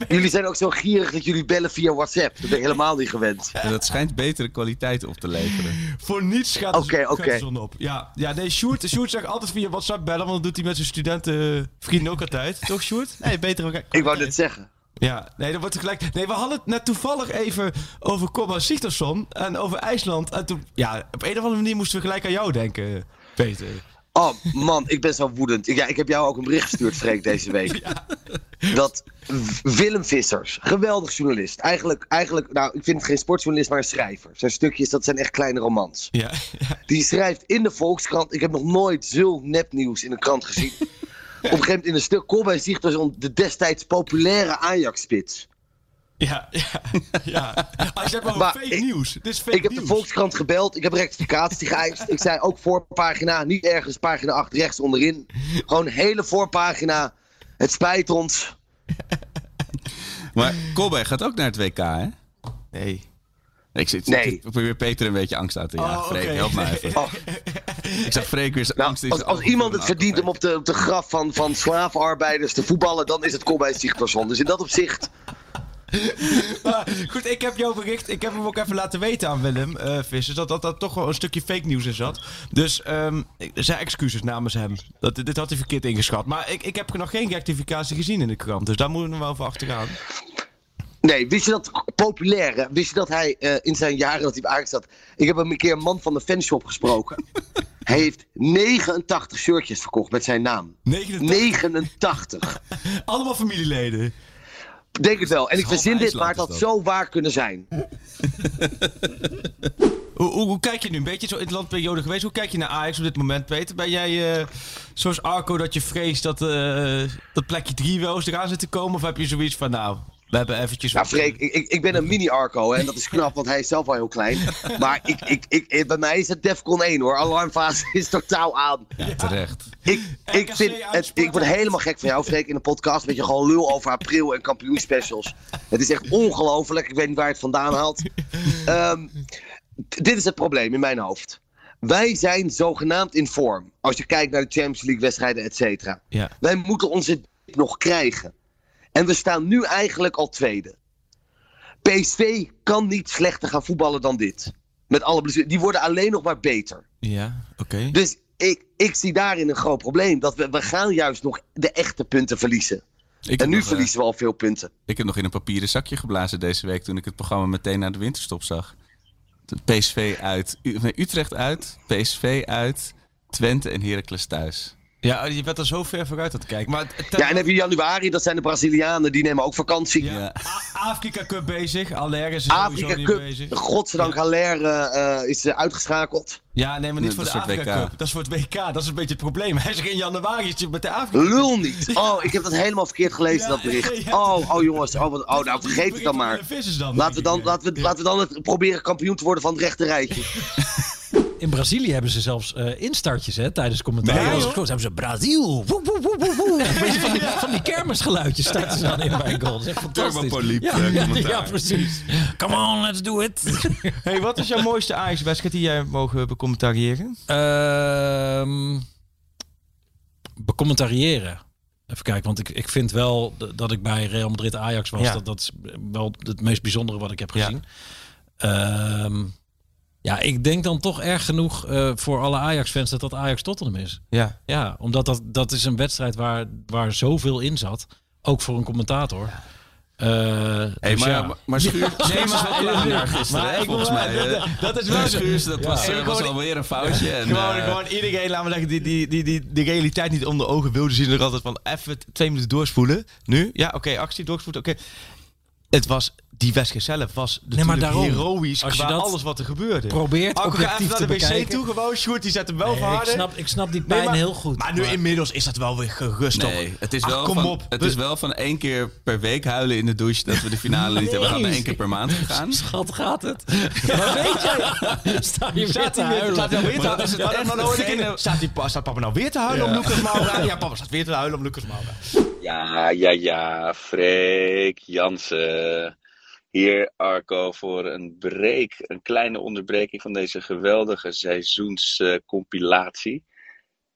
jullie zijn ook zo gierig dat jullie bellen via WhatsApp. Dat ben ik helemaal niet gewend. En dat schijnt betere kwaliteit op te leveren. Voor niets gaat, de, gaat de zon op. Ja, ja nee, Sjoerd, Sjoerd zegt altijd via WhatsApp bellen, want dat doet hij met zijn studentenvrienden ook altijd. Toch, Sjoerd? Nee, beter ook. Ik wou net zeggen. Ja, nee, dat wordt tegelijk. Nee, we hadden het net toevallig even over Cobba Sigtorsson en over IJsland. En toen, ja, op een of andere manier moesten we gelijk aan jou denken, Peter. Oh man, ik ben zo woedend. Ja, ik heb jou ook een bericht gestuurd, Freek, deze week. (laughs) Dat Willem Vissers, geweldig journalist. Eigenlijk, eigenlijk, nou, ik vind het geen sportjournalist, maar een schrijver. Zijn stukjes, dat zijn echt kleine romans. Ja, (laughs) Die schrijft in de Volkskrant. Ik heb nog nooit zulk nepnieuws in een krant gezien. Op een gegeven moment in een stuk Colbein Sigtorsson, de destijds populaire Ajax-spits. ja, ja, ja. Als je hebt over Maar fake ik- nieuws. Dit is fake Ik heb nieuws. de Volkskrant gebeld. Ik heb rectificatie geëist. Ik zei ook voorpagina, niet ergens pagina 8 rechts onderin. Gewoon hele voorpagina. Het spijt ons. Maar Colbein gaat ook naar het WK, hè? Nee. Ik, zit, Nee. ik probeer Peter een beetje angst uit te jagen. Oh, Freek, oké. help me even. Oh, Ik zag Freek weer zijn nou, angst in als, als iemand het verdient om op de, op de graf van, van slavenarbeiders te voetballen, dan is het Colbein Sigtorsson. Dus in dat opzicht. Maar goed, ik heb jouw bericht. Ik heb hem ook even laten weten aan Willem eh Vissers. Dat, dat dat toch wel een stukje fake nieuws in zat. Dus ehm ik- zijn excuses namens hem. Dat, dit had hij verkeerd ingeschat. Maar ik, ik heb nog geen rectificatie gezien in de krant. Dus daar moeten we wel voor achteraan. Nee, wist je dat populaire? Wist je dat hij eh, in zijn jaren dat hij bij zat. Ik heb hem een keer een man van de fanshop gesproken. (laughs) hij heeft 89 shirtjes verkocht met zijn naam. 89. 89. (laughs) Allemaal familieleden. Denk het wel. En ik verzin dit, maar het had dat. zo waar kunnen zijn. (laughs) Hoe, hoe, hoe kijk je nu? Een beetje zo in de landperiode geweest. Hoe kijk je naar Ajax op dit moment, Peter? Ben jij eh, zoals Arco dat je vreest dat, eh, dat plekje 3 wel eens eraan zit te komen? Of heb je zoiets van, nou, we hebben eventjes... Ja, Freek, ik, ik, ik ben een mini-Arco en dat is knap, want hij is zelf al heel klein. (laughs) Maar ik, ik, ik, ik- bij mij is het Defcon 1 hoor. Alarmfase is totaal aan. Ja, terecht. Ik, ik, vind het, ik word helemaal gek van jou, Freek, in de podcast. Met je gewoon lul over april en kampioenspecials. Het is echt ongelooflijk. Ik weet niet waar je het vandaan haalt. Ehm, dit is het probleem in mijn hoofd. Wij zijn zogenaamd in vorm. Als je kijkt naar de Champions League wedstrijden, et cetera. Ja. Wij moeten onze dip nog krijgen. En we staan nu eigenlijk al tweede. PSV kan niet slechter gaan voetballen dan dit. Met alle. Die worden alleen nog maar beter. Ja, oké. Dus ik, ik zie daarin een groot probleem. Dat we, we gaan juist nog de echte punten verliezen. Ik En nu nog, eh, verliezen we al veel punten. Ik heb nog in een papieren zakje geblazen deze week toen ik het programma meteen naar de winterstop zag. PSV uit, U- Utrecht uit, PSV uit, Twente en Heracles thuis. Ja, je bent er zo ver vooruit aan het kijken. Maar Ja, en dan heb je januari, dat zijn de Brazilianen, die nemen ook vakantie. Ja. Afrika Cup bezig. Aller is er sowieso Afrika niet Cup, bezig. godzijdank Haller eh, is eh, uitgeschakeld. Ja, nee, maar niet Nee, voor de Afrika WK. Cup. Dat is voor het WK. Dat is een beetje het probleem. (laughs) Hij is in januari is hij met de Afrika Cup. Lul niet. (laughs) Oh, ik heb dat helemaal verkeerd gelezen, Ja, dat bericht. (laughs) ja. Oh, oh jongens, oh, wat, oh nou vergeet het dan maar. Dan, Laten we dan, laten we, laten we dan het proberen kampioen te worden van het rechte rijtje. In Brazilië hebben ze zelfs eh, instartjes hè, tijdens commentaar. Nee, Als hebben ze Brazil. Woe, woe, woe, woe, woe. Een beetje van die, van die kermisgeluidjes starten ze dan in bij een goal. Dat is echt fantastisch. Ja, eh, ja, commentaar. ja, precies. Come on, let's do it. (laughs) Hey, wat is jouw mooiste Ajax-wedstrijd die jij mogen becommentariëren? Ehm becommentariëren. Even kijken, want ik, ik vind wel dat ik bij Real Madrid Ajax was. Ja. Dat, dat is wel het meest bijzondere wat ik heb Ja. gezien. Ja, ik denk dan toch erg genoeg eh, voor alle Ajax-fans dat dat Ajax Tottenham is. Ja. Ja, omdat dat, dat is een wedstrijd waar, waar zoveel in zat. Ook voor een commentator. Eh, Hey, dus maar, ja. maar, Schuur, (laughs) naar gisteren, maar hè, ik volgens mij. (laughs) dat- dat is wel. Schuurs, dat Ja. was, was alweer een foutje. En, (laughs) Gewoon, eh, gewoon iedereen, laten we zeggen, die, die, die, die, die realiteit niet onder ogen wilde zien. Er altijd van even twee minuten doorspoelen. Nu? Ja, oké, actie, doorspoelen, oké. het was, die wedstrijd zelf was natuurlijk maar daarom, heroïsch als je qua dat alles wat er gebeurde. probeert objectief even naar de wc bekijken. toe gewoon. Sjoerd, die zet hem wel Nee, ik, verharden. snap, ik snap die Nee, pijn maar- heel goed. Maar nu inmiddels is dat wel weer gerust op. Nee, het is, Ach, wel kom van, op. het is wel van één keer per week huilen in de douche dat we de finale niet hebben gehad. Naar één keer per maand gegaan. (laughs) Schat, gaat het? Maar weet jij? (laughs) Sta je weer Staat te hij weer, huilen? staat hij nou weer te huilen? ik in- Staat, papa nou weer te huilen om Lucas Moura? (laughs) Ja, papa staat weer te huilen om Lucas Moura. Ja, ja, ja, Freek Jansen. Hier, Arco, voor een break. Een kleine onderbreking van deze geweldige seizoenscompilatie.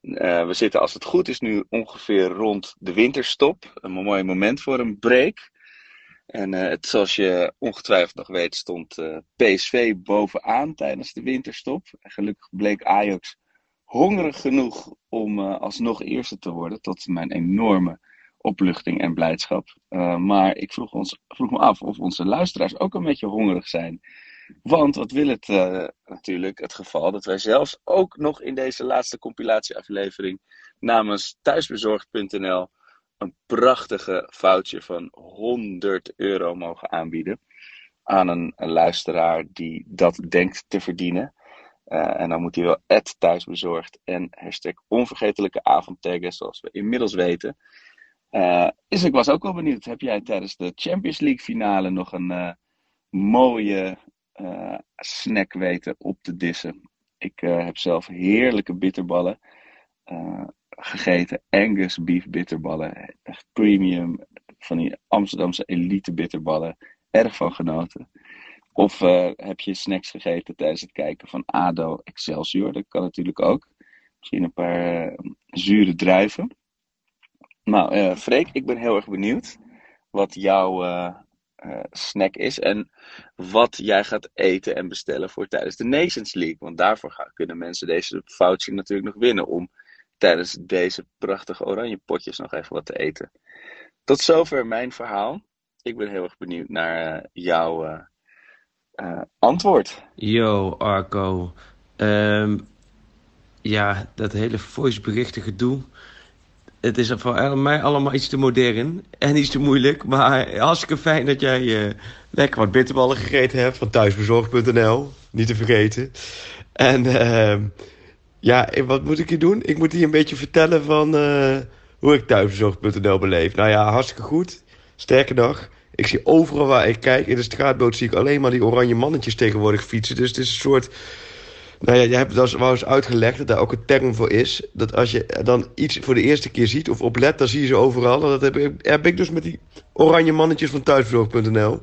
Eh, we zitten, als het goed is, nu ongeveer rond de winterstop. Een mooi moment voor een break. En eh, het, zoals je ongetwijfeld nog weet, stond eh, PSV bovenaan tijdens de winterstop. En gelukkig bleek Ajax hongerig genoeg om alsnog eerste te worden. Tot mijn enorme opluchting en blijdschap. Eh, maar ik vroeg, ons, vroeg me af of onze luisteraars ook een beetje hongerig zijn. Want wat wil het eh, natuurlijk het geval dat wij zelfs ook nog in deze laatste compilatieaflevering namens thuisbezorgd.nl een prachtige foutje van 100 euro mogen aanbieden aan een, een luisteraar die dat denkt te verdienen. Eh, en dan moet hij wel thuisbezorgd en hashtag onvergetelijke avond taggen, zoals we inmiddels weten. Dus ik was ook wel benieuwd, heb jij tijdens de Champions League finale nog een eh, mooie eh, snack weten op te dissen? Ik heb zelf heerlijke bitterballen gegeten. Angus beef bitterballen. Echt premium. Van die Amsterdamse elite bitterballen. Erg van genoten. Of heb je snacks gegeten tijdens het kijken van ADO Excelsior? Dat kan natuurlijk ook. Misschien een paar zure druiven. Nou, eh Freek, ik ben heel erg benieuwd wat jouw eh, eh, snack is en wat jij gaat eten en bestellen voor tijdens de Nations League. Want daarvoor gaan, kunnen mensen deze foutje natuurlijk nog winnen om tijdens deze prachtige oranje potjes nog even wat te eten. Tot zover mijn verhaal. Ik ben heel erg benieuwd naar jouw antwoord. Yo, Arco. Ehm, ja, dat hele voiceberichten gedoe. Het is voor mij allemaal iets te modern en iets te moeilijk. Maar hartstikke fijn dat jij eh, lekker wat bitterballen gegeten hebt van thuisbezorgd.nl. Niet te vergeten. En ehm, ja, wat moet ik hier doen? Ik moet hier een beetje vertellen van eh, hoe ik thuisbezorgd.nl beleef. Nou ja, hartstikke goed. Sterker nog, ik zie overal waar ik kijk, in de straatboot zie ik alleen maar die oranje mannetjes tegenwoordig fietsen. Dus het is een soort... Nou ja, jij hebt dat wel eens uitgelegd dat daar ook een term voor is. Dat als je dan iets voor de eerste keer ziet of oplet, dan zie je ze overal. En dat heb ik, heb ik dus met die oranje mannetjes van thuisbezorgd.nl.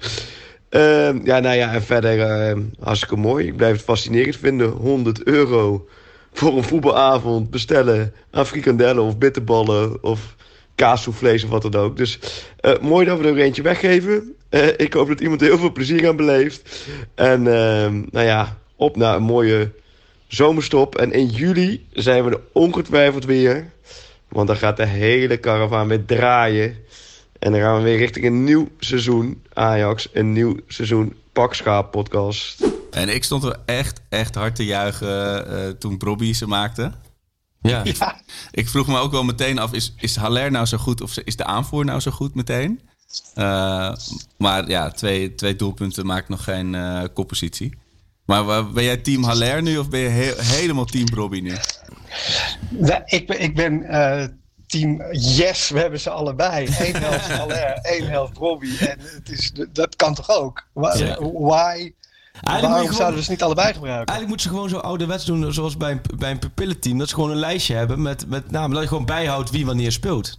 Ehm, ja, nou ja, en verder ehm, hartstikke mooi. Ik blijf het fascinerend vinden. 100 euro voor een voetbalavond bestellen aan frikandellen of bitterballen of kaassoufflés of wat dan ook. Dus eh, mooi dat we er een eentje weggeven. Eh, ik hoop dat iemand er heel veel plezier aan beleeft. En ehm, nou ja, op naar een mooie zomerstop. En in juli zijn we er ongetwijfeld weer. Want dan gaat de hele caravan weer draaien. En dan gaan we weer richting een nieuw seizoen Ajax. Een nieuw seizoen Pakschaap podcast. En ik stond er echt, echt hard te juichen eh, toen Bobby ze maakte. (laughs) Ja. Ik vroeg me ook wel meteen af, is, is Haller nou zo goed of is de aanvoer nou zo goed meteen? Eh, maar ja, twee, twee doelpunten maakt nog geen eh koppositie. Maar ben jij team Haller nu of ben je he- helemaal team Bobby nu? Nou, ik ben, ik ben eh, team yes, we hebben ze allebei. (laughs) Eén helft Haller, één helft Robbie. En het is, dat kan toch ook? Ja. Why? Waarom gewoon- zouden we ze niet allebei gebruiken? Eigenlijk moeten ze gewoon zo ouderwets doen zoals bij een, bij een pupillenteam. Dat ze gewoon een lijstje hebben met, met namen. Dat je gewoon bijhoudt wie wanneer speelt.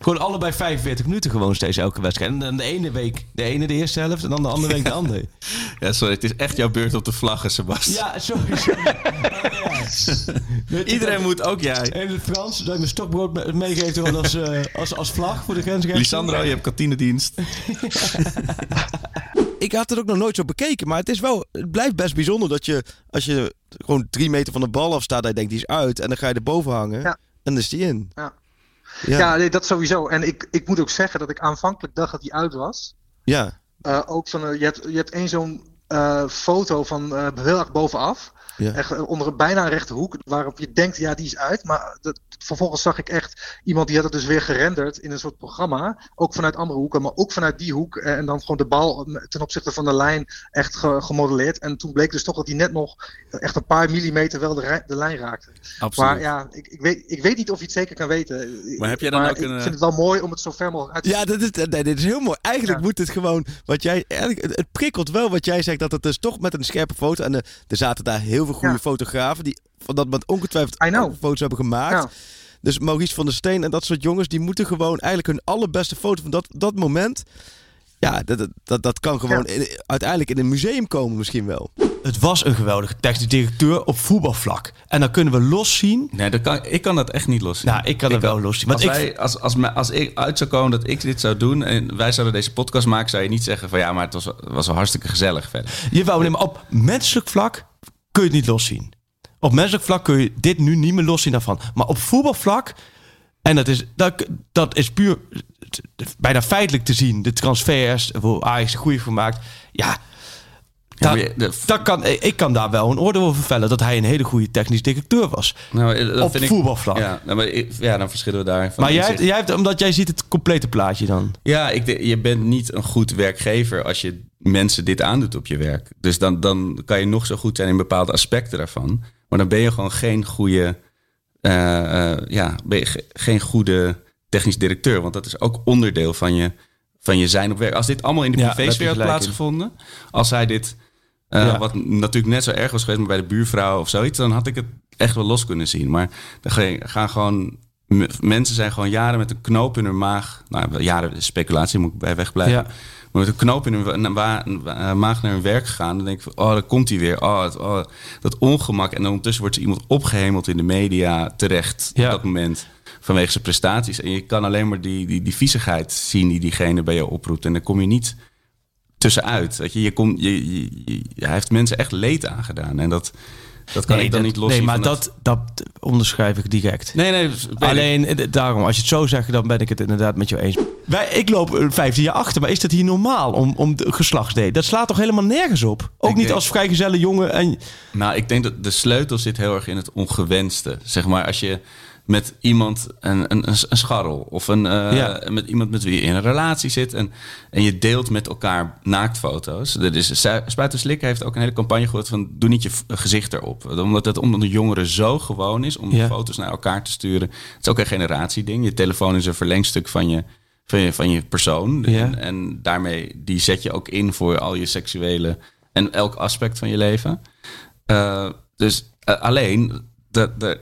Gewoon allebei 45 minuten gewoon steeds elke wedstrijd. En dan de ene week de ene de eerste helft en dan de andere week de andere. (laughs) Ja, sorry, het is echt jouw beurt op de vlaggen, Sebastian. Ja, sorry. sorry. (laughs) Iedereen moet ook jij. En het Frans, dat je mijn stokbrood me- meegeeft gewoon als, eh, als, als vlag voor de grensrechter. Lisandro, je hebt kantinedienst. (laughs) Ik had het ook nog nooit zo bekeken, maar het is wel, het blijft best bijzonder dat je, als je gewoon drie meter van de bal af staat, dat je denkt die is uit en dan ga je erboven hangen en dan is die in. Ja. Ja. Ja, nee, dat sowieso. En ik, ik moet ook zeggen dat ik aanvankelijk dacht dat hij uit was. Ja. Eh, ook van, eh, je, hebt, je hebt één zo'n eh, foto van heel erg bovenaf. Ja. Echt eh, onder een bijna rechte hoek, waarop je denkt, ja, die is uit. Maar dat, vervolgens zag ik echt iemand die had het dus weer gerenderd in een soort programma. Ook vanuit andere hoeken, maar ook vanuit die hoek. eh, En dan gewoon de bal eh, ten opzichte van de lijn echt ge- gemodelleerd. En toen bleek dus toch dat hij net nog echt een paar millimeter wel de, lijn raakte. Absoluut. Maar ja, ik, ik, weet, ik weet niet of je het zeker kan weten. Maar heb jij dan Maar ook ik een, eh, vind het wel mooi om het zo ver mogelijk uit te Ja, dat is, nee, dit is heel mooi. Eigenlijk moet het gewoon, wat jij, eigenlijk, het, prikkelt wel wat jij zegt, dat het dus toch met een scherpe foto, en er zaten daar heel veel goede Ja. fotografen, die van dat moment ongetwijfeld foto's hebben gemaakt. Ja. Dus Maurice van der Steen en dat soort jongens, die moeten gewoon eigenlijk hun allerbeste foto van dat, dat moment, ja, dat, dat- dat, kan gewoon in- uiteindelijk in een museum komen misschien wel. Het was een geweldige technisch directeur op voetbalvlak. En dan kunnen we loszien. Nee, dat kan, ik kan dat echt niet loszien. Nou, ik kan het wel loszien. Als, ik, wij, als, als, als ik uit zou komen dat ik dit zou doen en wij zouden deze podcast maken, zou je niet zeggen van ja, maar het was, was wel hartstikke gezellig verder. Jawel, nee, maar op menselijk vlak kun je het niet loszien. Op menselijk vlak kun je dit nu niet meer loszien daarvan. Maar op voetbalvlak, en dat is, dat, dat is puur bijna feitelijk te zien. De transfers, waar Ajax goede voor maakt. Ja, dat, maar je- dat kan, ik kan daar wel een oordeel over vellen. Dat hij een hele goede technisch directeur was. Nou, eh, dat op vind ik- voetbalvlak. Ja, nou, maar ja, dan verschillen we daar. Van maar jij, inzicht. jij hebt, omdat jij ziet het complete plaatje dan. Ja, ik, je bent niet een goed werkgever als je mensen dit aandoet op je werk. Dus dan, dan kan je nog zo goed zijn in bepaalde aspecten daarvan. Maar dan ben je gewoon geen goede, eh, eh, ja, ben je ge- geen goede technisch directeur. Want dat is ook onderdeel van je, van je zijn op werk. Als dit allemaal in de Ja, privésfeer had plaatsgevonden. Als hij dit, eh, Ja. wat natuurlijk net zo erg was geweest, maar bij de buurvrouw of zoiets. Dan had ik het echt wel los kunnen zien. Maar dan gaan gewoon... Mensen zijn gewoon jaren met een knoop in hun maag. Nou, jaren speculatie moet ik bij wegblijven. Ja. Met een knoop in hun wa- maag naar hun werk gegaan. Dan denk ik van, oh, daar komt hij weer. Oh, het- oh, dat ongemak. En dan ondertussen wordt er iemand opgehemeld in de media terecht Ja. op dat moment. Vanwege zijn prestaties. En je kan alleen maar die, die, die viezigheid zien die diegene bij je oproept. En dan kom je niet tussenuit. Weet je, je komt, je, je, je- hij heeft mensen echt leed aangedaan. En dat, dat kan Nee, ik dan dat- niet los Nee, maar dat, dat onderschrijf ik direct. Nee, nee. ik. Alleen eh, daarom, als je het zo zegt, dan ben ik het inderdaad met jou eens. Wij, ik loop een 15 jaar achter, maar is dat hier normaal om, om de geslachtsdate? Dat slaat toch helemaal nergens op? Ook Ik niet denk- als vrijgezelle jongen. En, Nou, ik denk dat de sleutel zit heel erg in het ongewenste. Zeg maar, als je met iemand een, een, een, een scharrel of een, eh, Ja. met iemand met wie je in een relatie zit en, en je deelt met elkaar naaktfoto's. Dat is, Spuiten Slik heeft ook een hele campagne gehoord van doe niet je gezicht erop. Omdat het onder de jongeren zo gewoon is om Ja. foto's naar elkaar te sturen. Het is ook een generatieding. Je telefoon is een verlengstuk van je, van je, van je persoon. Ja. En, en daarmee die zet je ook in voor al je seksuele en elk aspect van je leven. Eh, dus eh, alleen, dat, dat,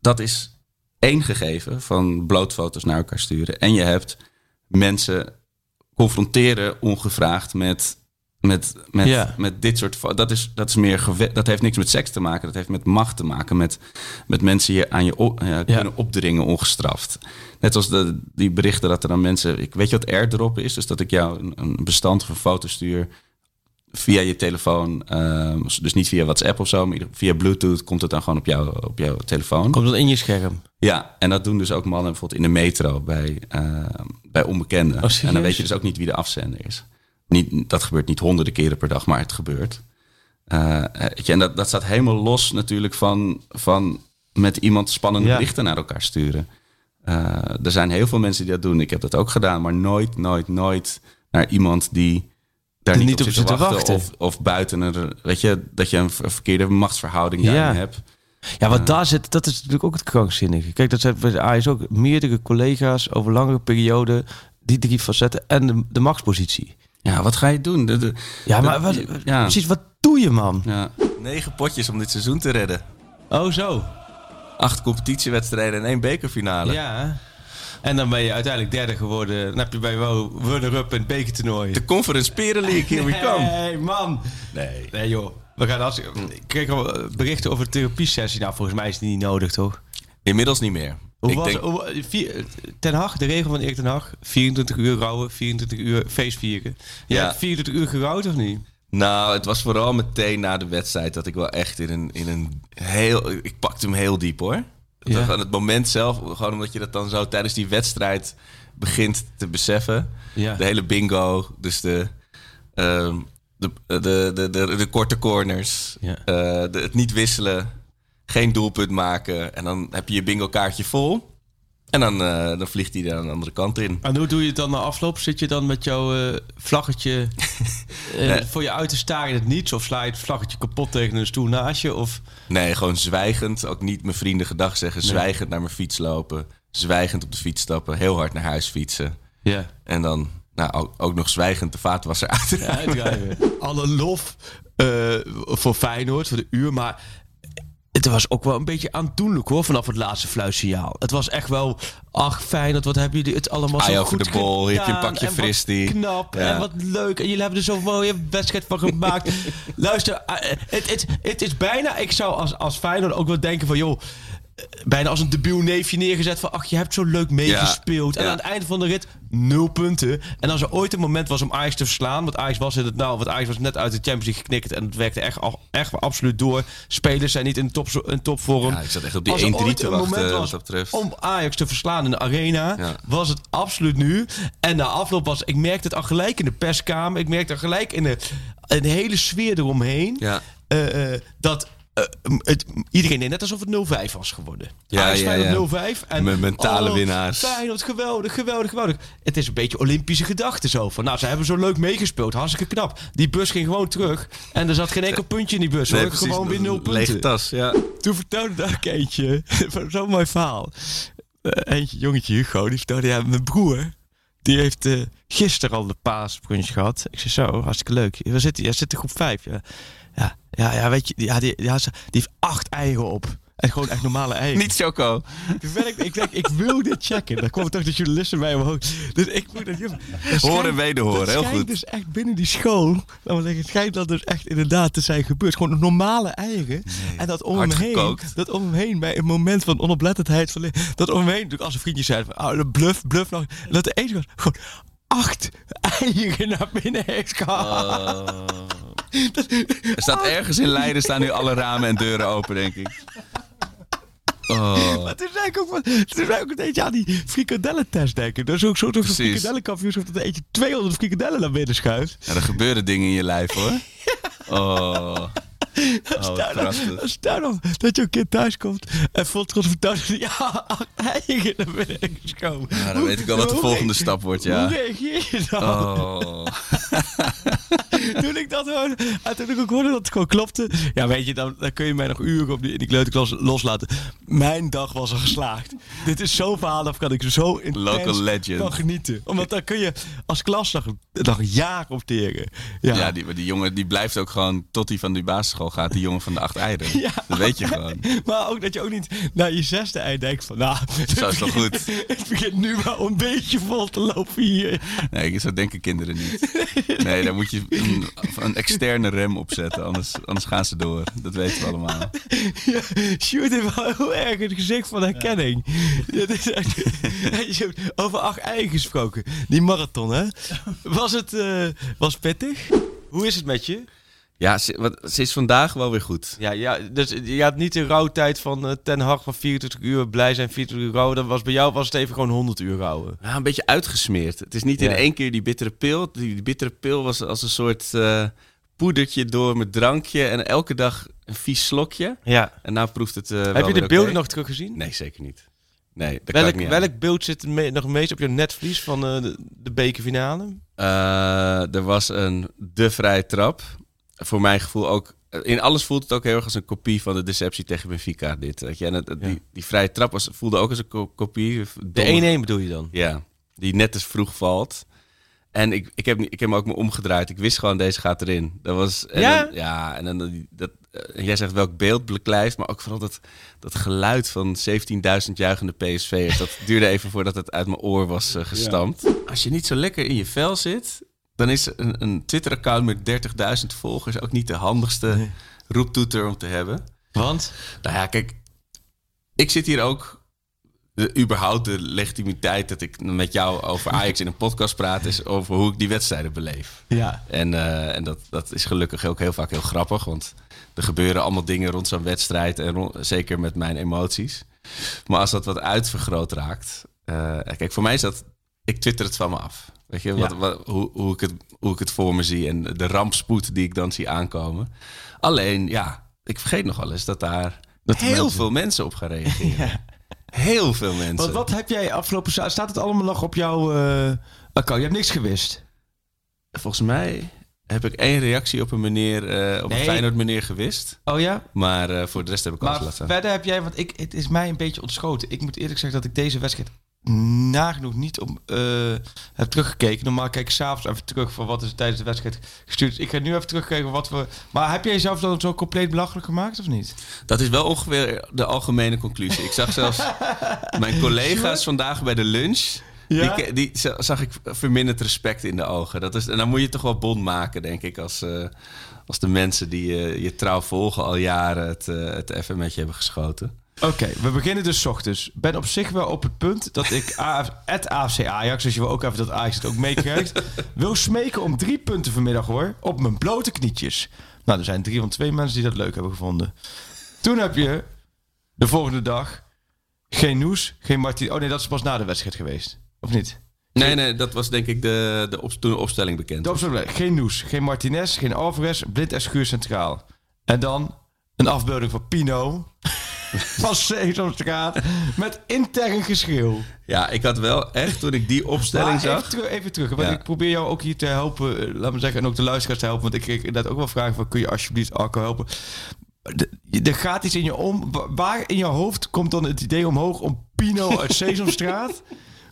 dat is één gegeven van blootfoto's naar elkaar sturen. En je hebt mensen confronteren ongevraagd met, met, met, Ja. met dit soort... Dat, is, dat, is meer dat heeft niks met seks te maken. Dat heeft met macht te maken. Met, met mensen je aan je op, eh, kunnen opdringen ongestraft. Net als de, die berichten dat er dan mensen... Ik weet je wat airdrop is? Dus dat ik jou een, een bestand of een foto stuur via je telefoon. ehm, dus niet via WhatsApp of zo, maar via Bluetooth komt het dan gewoon op, jou, op jouw telefoon. Komt dat in je scherm? Ja, en dat doen dus ook mannen bijvoorbeeld in de metro bij, eh, bij onbekenden. Oh, en dan weet je dus ook niet wie de afzender is. Niet, dat gebeurt niet honderden keren per dag, maar het gebeurt. Eh, je, en dat, dat staat helemaal los natuurlijk van, van met iemand spannende Ja. berichten naar elkaar sturen. Eh, er zijn heel veel mensen die dat doen. Ik heb dat ook gedaan, maar nooit, nooit, nooit naar iemand die daar niet, niet op op zit te zit te wachten. wachten. Of, of buiten een, weet je, dat je een ver- verkeerde machtsverhouding Ja. daarin hebt. Ja, want daar zit, dat is natuurlijk ook het krankzinnige. Kijk, dat zijn bij Ajax ook meerdere collega's over langere perioden. Die drie facetten en de, de machtspositie. Ja, wat ga je doen? De, de- Ja, maar wat, ja. precies, wat doe je, man? Ja. Negen potjes om dit seizoen te redden. Oh, zo. Acht competitiewedstrijden en één bekerfinale. Ja. En dan ben je uiteindelijk derde geworden. Dan heb je bij wel runner-up in het bekertoernooi. De Conference Peren League, here we come. Nee, man. Nee. Nee, joh. We gaan als, ik kreeg al eh, berichten over de therapiesessie. Nou, volgens mij is die niet nodig, toch? Inmiddels niet meer. Hoe Ik was denk- hoe- vier- Ten Hag, de regel van Erik Ten Hag. 24 uur rouwen, 24 uur feest vieren. Jij Ja. hebt 24 uur gerouwd of niet? Nou, het was vooral meteen na de wedstrijd dat ik wel echt in een, in een heel... Ik pakte hem heel diep hoor. Het Ja. aan het moment zelf, gewoon omdat je dat dan zo tijdens die wedstrijd begint te beseffen. Ja. De hele bingo, dus de, ehm, de de, de, de, korte corners, Ja. eh, de, het niet wisselen, geen doelpunt maken. En dan heb je je bingo kaartje vol. En dan, eh, dan vliegt hij er aan de andere kant in. En hoe doe je het dan na afloop? Zit je dan met jouw eh, vlaggetje (laughs) eh, Nee. voor je uit te staren in het niets? Of sla je het vlaggetje kapot tegen een stoel naast je? Of... Nee, gewoon zwijgend. Ook niet mijn vrienden gedag zeggen. Nee. Zwijgend naar mijn fiets lopen. Zwijgend op de fiets stappen. Heel hard naar huis fietsen. Ja. En dan nou, ook, ook nog zwijgend de vaatwasser uitrijden. (laughs) Alle lof eh, voor Feyenoord, voor de uur. Maar het was ook wel een beetje aandoenlijk hoor, vanaf het laatste fluitsignaal. Het was echt wel, ach Feyenoord, wat hebben jullie het allemaal Ai zo over goed de bol, heb je een pakje fristie. knap Ja. en wat leuk. En jullie hebben er zo'n mooie wedstrijd van gemaakt. (laughs) Luister, eh, het is bijna, ik zou als, als Feyenoord ook wel denken van joh... Bijna als een debiel neefje neergezet van... ach, je hebt zo leuk meegespeeld. En Ja. aan het einde van de rit nul punten. En als er ooit een moment was om Ajax te verslaan... want Ajax was in het nou... want Ajax was net uit de Champions League geknikt... en het werkte echt, echt absoluut door. Spelers zijn niet in, top, in topvorm. Ja, ik zat echt op die Als er 1-3 ooit te een wachten, wat dat om Ajax te verslaan in de arena... Ja. was het absoluut nu. En na afloop was... ik merkte het al gelijk in de perskamer... ik merkte al gelijk in de, in de hele sfeer eromheen... Ja. eh, eh, dat... eh, het, iedereen deed net alsof het 0-5 was geworden. Ja, ja, ja. 0-5. En, Met mentale oh, winnaars. Feyenoord, geweldig, geweldig, geweldig. Het is een beetje Olympische gedachten zo. Van, nou, ze hebben zo leuk meegespeeld. Hartstikke knap. Die bus ging gewoon terug. En er zat geen enkel puntje in die bus. Nee, hoor. precies. Gewoon weer nul punten. Lege tas, ja. Toen vertelde daar ook eentje. (laughs) Zo'n mooi verhaal. Eh, eentje, jongetje Hugo, die vertelde... Ja, mijn broer, die heeft eh, gisteren al de paasbrunch gehad. Ik zei zo, hartstikke leuk. Waar zit hij? Hij zit in groep 5, ja. Ja, ja, weet je, ja, die, ja, ze- die heeft acht eigen op. En gewoon echt normale eigen. Niet choco. Toen ben ik, ik denk, ik wil dit checken. Dan kwam toch de journalisten bij omhoog. Dus ik moet dat... dat Horen en wederhoren, dat heel schijnt goed. dus echt binnen die school... Laten we zeggen, het schijnt dat dus echt inderdaad te zijn gebeurd. Gewoon normale eigen. en dat om hem heen... gekookt. Dat om hem heen, bij een moment van onoplettendheid... Van, dat om hem heen, natuurlijk als een vriendje zei... Van, oh, bluff, bluff nog. Dat de was gewoon acht eigen naar binnen heeft gehaald. Er staat ergens in Leiden staan nu alle ramen en deuren open, denk ik. Oh. Maar toen zei ik ook, toen zei ik ook een beetje aan die frikadellentest denken. Dat is ook zo toch een Precies. frikadellenkampioenschap dat er eentje 200 frikadellen naar binnen schuift. Ja, er gebeuren dingen in je lijf, hoor. (laughs) Oh. Oh, stel nou dat je een kind thuis komt en vol trots vertelt dat ja, eigen naar binnen is gekomen. Ja, dan weet ik wel wat de volgende stap wordt, ja. Hoe reageer je dan? Oh. (laughs) (laughs) (laughs) toen ik dat hoorde, en toen ik ook hoorde dat het gewoon klopte. Ja, weet je, dan, dan kun je mij nog uren op die, in die kleuterklas loslaten. Mijn dag was al geslaagd. Dit is zo'n verhaal, daar kan ik zo intens Local legend. van genieten. Omdat dan kun je als klas nog, nog jaren opteren. Ja. Ja, die, die jongen die blijft ook gewoon tot hij van die basisschool gaat. Die jongen van de acht eieren. (laughs) Ja. Dat weet je gewoon. (laughs) Maar ook dat je ook niet naar je zesde eind denkt van... Nou, Zo is toch goed? het begint nu wel een beetje vol te lopen hier. Nee, zo denken kinderen niet. Nee, daar moet je een, een externe rem op zetten. Anders, anders gaan ze door. Dat weten we allemaal. (laughs) Ja, Sjoerd heeft wel heel erg het gezicht van herkenning. Dat is echt, (laughs) over acht eigen gesproken. Die marathon, hè? Was het eh, was pittig? Hoe is het met je? Ja, ze, wat, ze is vandaag wel weer goed. Ja, ja dus je had niet de rouwtijd van eh, Ten Hag van 24 uur blij zijn, 24 uur rouwen. Dat was bij jou was het even gewoon 100 uur rouwen. Ja, een beetje uitgesmeerd. Het is niet in één keer die bittere pil. Die, die bittere pil was als een soort eh, poedertje door mijn drankje. En elke dag een vies slokje. Ja. En nou proeft het wel Heb je de beelden oké. nog teruggezien? Nee, zeker niet. Nee, dat kan Welk, ik niet welk beeld zit me- nog meest op je netvlies van de, de bekerfinale? Er was een de vrije trap. Voor mijn gevoel ook. In alles voelt het ook heel erg als een kopie van de deceptie tegen Benfica. Dit, weet je. En het, het- die, die vrije trap was, voelde ook als een ko- kopie. De 1-1 bedoel je dan? Ja, die net te vroeg valt. En ik, ik, heb, niet- ik heb hem ook me omgedraaid. Ik wist gewoon, deze gaat erin. Dat was, en Ja? Dan, ja, en dan, dat, eh, jij zegt welk beeld beklijft, maar ook vooral dat, dat geluid van 17.000 juichende PSV'ers. Dat duurde even voordat het uit mijn oor was eh, gestampt. Als je niet zo lekker in je vel zit, dan is een, een Twitter-account met 30.000 volgers ook niet de handigste roeptoeter om te hebben. Want? Nou ja, kijk, ik zit hier ook. De, überhaupt de legitimiteit dat ik met jou over Ajax in een podcast praat, is over hoe ik die wedstrijden beleef. Ja. En, eh, en dat, dat is gelukkig ook heel vaak heel grappig, want er gebeuren allemaal dingen rond zo'n wedstrijd en rond- zeker met mijn emoties. Maar als dat wat uitvergroot raakt, eh, kijk, voor mij is dat, ik twitter het van me af. Weet je, wat, Ja. wat, hoe, hoe, ik het, hoe ik het voor me zie en de rampspoed die ik dan zie aankomen. Alleen, ja, ik vergeet nog wel eens dat daar Dat heel mensen- veel mensen op gaan reageren. Heel veel mensen. Want wat heb jij afgelopen Staat het allemaal nog op jouw eh, account? Je hebt niks gewist. Volgens mij heb ik één reactie op een meneer, eh, op Nee. een Feyenoord meneer gewist. Oh ja? Maar eh, voor de rest heb ik alles laten. verder heb jij, want ik, het is mij een beetje ontschoten. Ik moet eerlijk zeggen dat ik deze wedstrijd nagenoeg niet om, eh, heb teruggekeken. Normaal kijk ik s'avonds even terug van wat is er tijdens de wedstrijd gestuurd. Dus ik ga nu even terugkijken wat we... Maar heb jij jezelf dan zo compleet belachelijk gemaakt of niet? Dat is wel ongeveer de algemene conclusie. Ik zag zelfs (laughs) mijn collega's vandaag bij de lunch. Ja? Die, die za- zag ik verminderd respect in de ogen. Dat is, en dan moet je toch wel bond maken, denk ik, als, eh, als de mensen die eh, je trouw volgen al jaren het, het even met je hebben geschoten. Oké, we beginnen dus 's ochtends. Ben op zich wel op het punt dat ik AF, het AFC Ajax, dus je wil ook even dat Ajax het ook meekrijgt, (laughs) wil smeken om drie punten vanmiddag hoor, op mijn blote knietjes. Nou, er zijn drie van twee mensen die dat leuk hebben gevonden. Toen heb je de volgende dag geen Noes, geen Martin. Oh nee, dat is pas na de wedstrijd geweest. Of niet? Nee, nee, dat was denk ik de, de op, toen de opstelling bekend. De opstelling. Geen Noes, geen Martinez, geen Alvarez, Blind en Schuur centraal. En dan een afbeelding van Pino (laughs) van Sesamstraat met intern geschreeuw. Ja, ik had wel echt, toen ik die opstelling Maar zag... Even terug, even terug want Ja. ik probeer jou ook hier te helpen, eh, laat me zeggen, en ook de luisteraars te helpen. Want ik kreeg inderdaad ook wel vragen van, kun je alsjeblieft Arco helpen? Er gaat iets in je om. Wa- Waar in je hoofd komt dan het idee omhoog om Pino uit (laughs) Sesamstraat...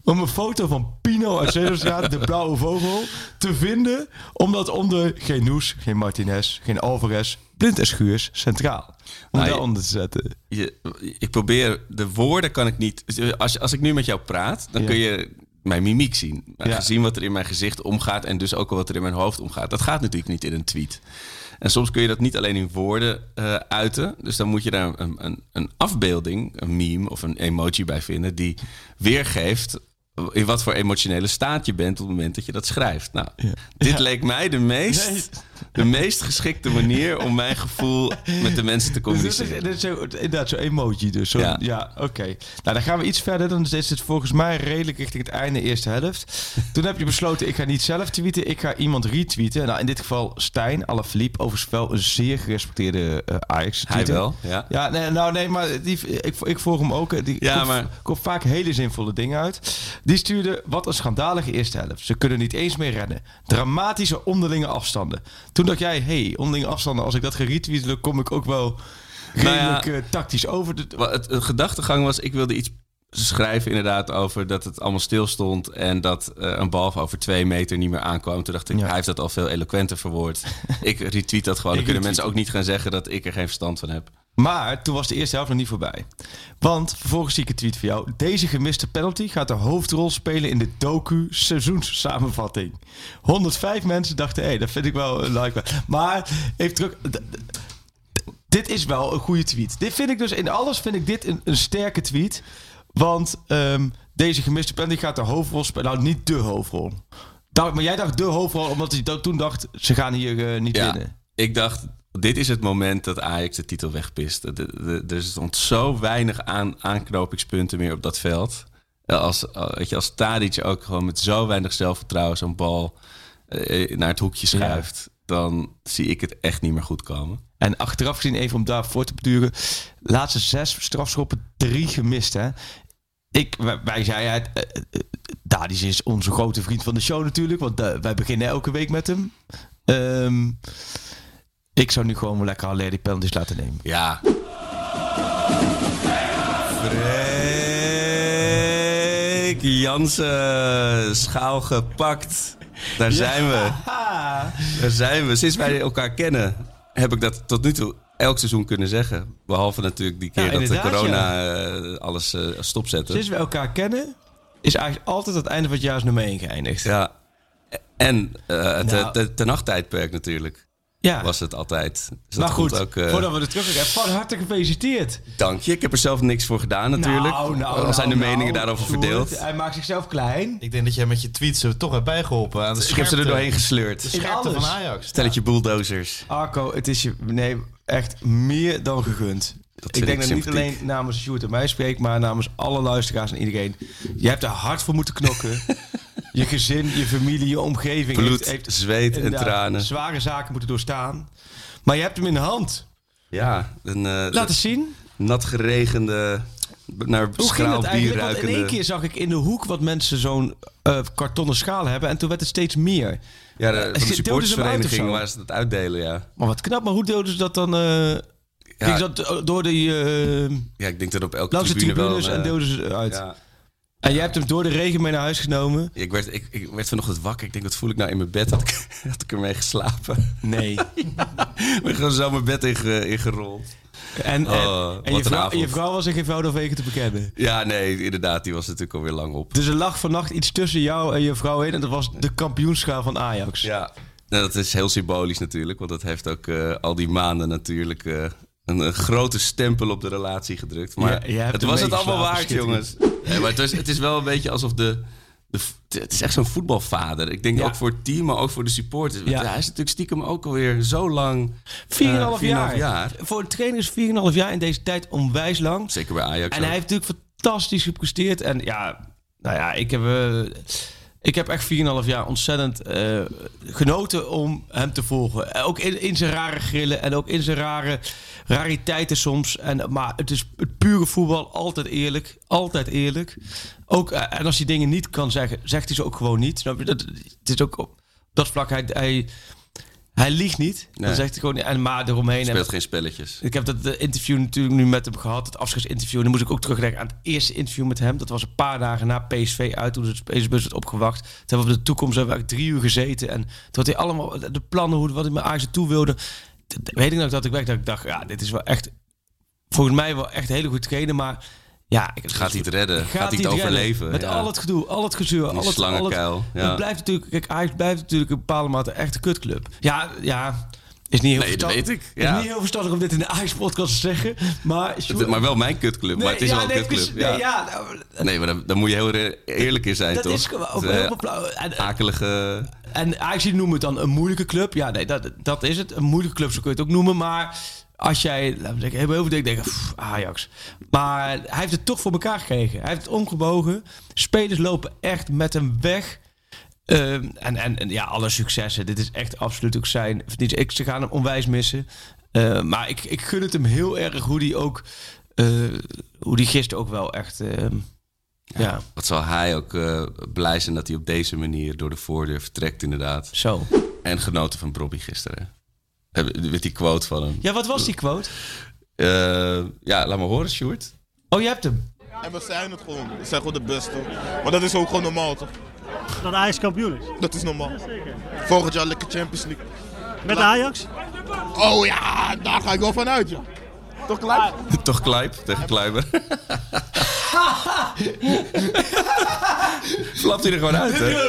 om een foto van Pino uit Sesamstraat, de blauwe vogel, te vinden... om dat onder geen Noes, geen Martinez, geen Alvarez, Blind en Schuurs centraal. Om Nou, daaronder te zetten. je, ik probeer de woorden kan ik niet. Als, als ik nu met jou praat, dan Ja. kun je mijn mimiek zien. Ja. Gezien wat er in mijn gezicht omgaat en dus ook wat er in mijn hoofd omgaat. Dat gaat natuurlijk niet in een tweet. En soms kun je dat niet alleen in woorden eh, uiten. Dus dan moet je daar een, een, een afbeelding, een meme of een emoji bij vinden die weergeeft in wat voor emotionele staat je bent op het moment dat je dat schrijft. Nou, dit Ja. leek mij de meest. De meest geschikte manier om mijn gevoel met de mensen te Dus dit communiceren. is, dit is zo, inderdaad zo'n emoji. Dus zo, ja, Ja. oké. Nou, dan gaan we iets verder. Dan is het volgens mij redelijk richting het einde eerste helft. Toen heb je besloten, ik ga niet zelf tweeten. Ik ga iemand retweeten. Nou, in dit geval Stijn Alaphilippe. Overigens wel een zeer gerespecteerde eh Ajax. Hij wel, ja. Ja, nee, nou nee, maar die, ik, ik volg hem ook. Die Ja, komt, maar- komt vaak hele zinvolle dingen uit. Die stuurde, wat een schandalige eerste helft. Ze kunnen niet eens meer rennen. Dramatische onderlinge afstanden. Toen dacht jij, hey, onderlinge afstanden, als ik dat ga retweeten, dan kom ik ook wel Nou ja, redelijk eh, tactisch over. De, Het, het gedachtegang was, ik wilde iets schrijven inderdaad over dat het allemaal stil stond en dat eh, een bal over twee meter niet meer aankwam. Toen dacht ik, hij heeft dat al veel eloquenter verwoord. (laughs) ik retweet dat gewoon. Dan kunnen mensen ook niet gaan zeggen dat ik er geen verstand van heb. Maar toen was de eerste helft nog niet voorbij. Want vervolgens zie ik een tweet van jou. Deze gemiste penalty gaat de hoofdrol spelen in de docu seizoenssamenvatting. 105 mensen dachten, hé, hey, dat vind ik wel een like. Maar even terug. d- d- Dit is wel een goede tweet. Dit vind ik dus in alles vind ik dit een, een sterke tweet. Want ehm, deze gemiste penalty gaat de hoofdrol spelen. Nou, niet de hoofdrol. Dacht, maar jij dacht de hoofdrol omdat dat toen dacht, ze gaan hier eh, niet Ja, winnen. ik dacht, dit is het moment dat Ajax de titel wegpist. Er stond zo weinig aan, aanknopingspunten meer op dat veld. Eh, Als, eh, weet je, als Tadic ook gewoon met zo weinig zelfvertrouwen zo'n bal eh, naar het hoekje schuift... dan zie ik het echt niet meer goed komen. En achteraf gezien, even om daar voor te beduren. Laatste zes strafschoppen, drie gemist. Hè? Ik, wij, wij zeiden, het, is onze grote vriend van de show natuurlijk. Want wij beginnen elke week met hem. Ehm, ik zou nu gewoon lekker alleen die penalties laten nemen. Ja. Freek Jansen, schaal gepakt. Daar zijn we. Daar zijn we. Sinds wij elkaar kennen, heb ik dat tot nu toe elk seizoen kunnen zeggen. Behalve natuurlijk die keer Ja, dat de corona eh, alles eh, stopzette. Sinds we elkaar kennen, is eigenlijk altijd het einde van het jaar als nummer 1 geëindigd. Ja. En het Nou. te, te nachttijdperk natuurlijk. Ja. Was het altijd. Dus maar dat goed, ook, eh, voordat we er terug gaan, van harte gefeliciteerd. Dank je. Ik heb er zelf niks voor gedaan natuurlijk. Nou, nou, Al zijn de nou, meningen nou, daarover verdeeld. Hij maakt zichzelf klein. Ik denk dat jij met je tweets er toch hebt bijgeholpen aan de Ik heb ze er doorheen gesleurd. De scherpte van. Ajax. Stelletje bulldozers. Arco, het is je nee, echt meer dan gegund. ik denk ik dat niet alleen namens Sjoerd en mij spreek, maar namens alle luisteraars en iedereen. Je hebt er hard voor moeten knokken. (laughs) je gezin, je familie, je omgeving. Bloed, zweet en tranen. Zware zaken moeten doorstaan. Maar je hebt hem in de hand. Ja, een... eh, Laat eens zien. Nat geregende, naar Hoe ging schraal dat bier eigenlijk? Want in ruikende... één keer zag ik in de hoek wat mensen zo'n eh, kartonnen schaal hebben. En toen werd het steeds meer. Ja, de, Eh, van de (laughs) supportersvereniging waar ze het uitdelen, ja. Maar wat knap, maar hoe deelden ze dat dan? eh Ging dat door eh, Ja, ik denk dat op elke langs de tribune tribunes wel... en deelden ze uit. Ja. En jij hebt hem door de regen mee naar huis genomen. Ik werd, ik, ik werd vanochtend wakker. Ik denk, wat voel ik nou in mijn bed? Had ik, (laughs) had ik ermee geslapen? Nee. (laughs) ik ben gewoon zo mijn bed inge- ingerold. En, en, Oh, en je, vrouw, je vrouw was in geen weken te bekennen. Ja, nee, inderdaad. Die was natuurlijk alweer lang op. Dus er lag vannacht iets tussen jou en je vrouw in. En dat was de kampioenschaal van Ajax. Ja. Nou, dat is heel symbolisch natuurlijk. Want dat heeft ook eh, al die maanden natuurlijk eh, een, een grote stempel op de relatie gedrukt. Maar Ja, het was het allemaal waard, jongens. Ja, maar het, was, het is wel een beetje alsof de... de het is echt zo'n voetbalvader. Ik denk Ja. ook voor het team, maar ook voor de supporters. Ja. Hij is natuurlijk stiekem ook alweer zo lang... 4,5 eh, 4,5 jaar. jaar. Voor een trainer is 4,5 jaar in deze tijd onwijs lang. Zeker bij Ajax En hij heeft natuurlijk fantastisch gepresteerd. En ja, nou ja, ik heb, eh, ik heb echt 4,5 jaar ontzettend eh, genoten om hem te volgen. Eh, Ook in, zijn rare grillen en ook in zijn rare rariteiten soms. En, maar het is het pure voetbal, altijd eerlijk. Altijd eerlijk. Ook, eh, en als hij dingen niet kan zeggen, zegt hij ze ook gewoon niet. Dat, het is ook op dat vlak, hij, hij liegt niet. Dan zegt hij gewoon, en maar eromheen. Speelt en, geen spelletjes. ik heb dat eh, interview natuurlijk nu met hem gehad, het afscheidsinterview. En dan moest ik ook terugdenken aan het eerste interview met hem. Dat was een paar dagen na PSV uit, toen de spelersbus werd opgewacht. Toen hebben we op de toekomst hebben we drie uur gezeten. En toen had hij allemaal de plannen, hoe, wat hij met Ajax toe wilde. Weet ik nog dat ik weg dat ik dacht, ja, dit is wel echt, volgens mij wel echt hele goede trainer. Maar ja, ik, Gaat hij het redden? Gaat, hij het redden? overleven? Met Ja. al het gedoe, al het gezeur, Die al het slangenkuil, al het- ja. Het blijft natuurlijk, kijk, Ajax blijft natuurlijk een bepaalde mate echt een kutclub. Ja, ja. Is niet heel Nee, dat verstandig- weet ik, ja. Is niet heel verstandig om dit in de Ajax-podcast te zeggen. Maar, Het- maar wel mijn kutclub. maar het is ja, wel een nee, kutclub. nee, ja, nou, Nee, maar daar moet je heel eerlijk in zijn, dat toch? is gewoon heel eh. En, akelige... en Ajax noemen het dan een moeilijke club. Ja, nee, dat, dat is het. Een moeilijke club, zo kun je het ook noemen. Maar als jij, we zeggen, heel veel denken, pff, Ajax. Maar hij heeft het toch voor elkaar gekregen. Hij heeft het omgebogen. Spelers lopen echt met hem weg. Ehm, en, en, en ja, alle successen. Dit is echt absoluut ook zijn. Ik, ze gaan hem onwijs missen. Eh, maar ik, ik gun het hem heel erg hoe die ook... eh, hoe die gisteren ook wel echt... ehm, ja. Wat zal hij ook eh, blij zijn dat hij op deze manier door de voordeur vertrekt, inderdaad. Zo. En genoten van Bobby gisteren. Met die quote van hem. Ja, wat was die quote? Eh, ja, laat maar horen, Sjoerd. Oh, je hebt hem. En we zijn het gewoon. We zijn gewoon de beste. Maar dat is ook gewoon normaal, toch? Dat Ajax kampioen is. Dat is normaal. Volgend jaar lekker Champions League. Met Ajax? Oh ja, daar ga ik wel van uit, ja. Toch klaar? (laughs) Toch Kluip tegen Kluiber. (laughs) Flapt hij er gewoon uit, hè? (laughs)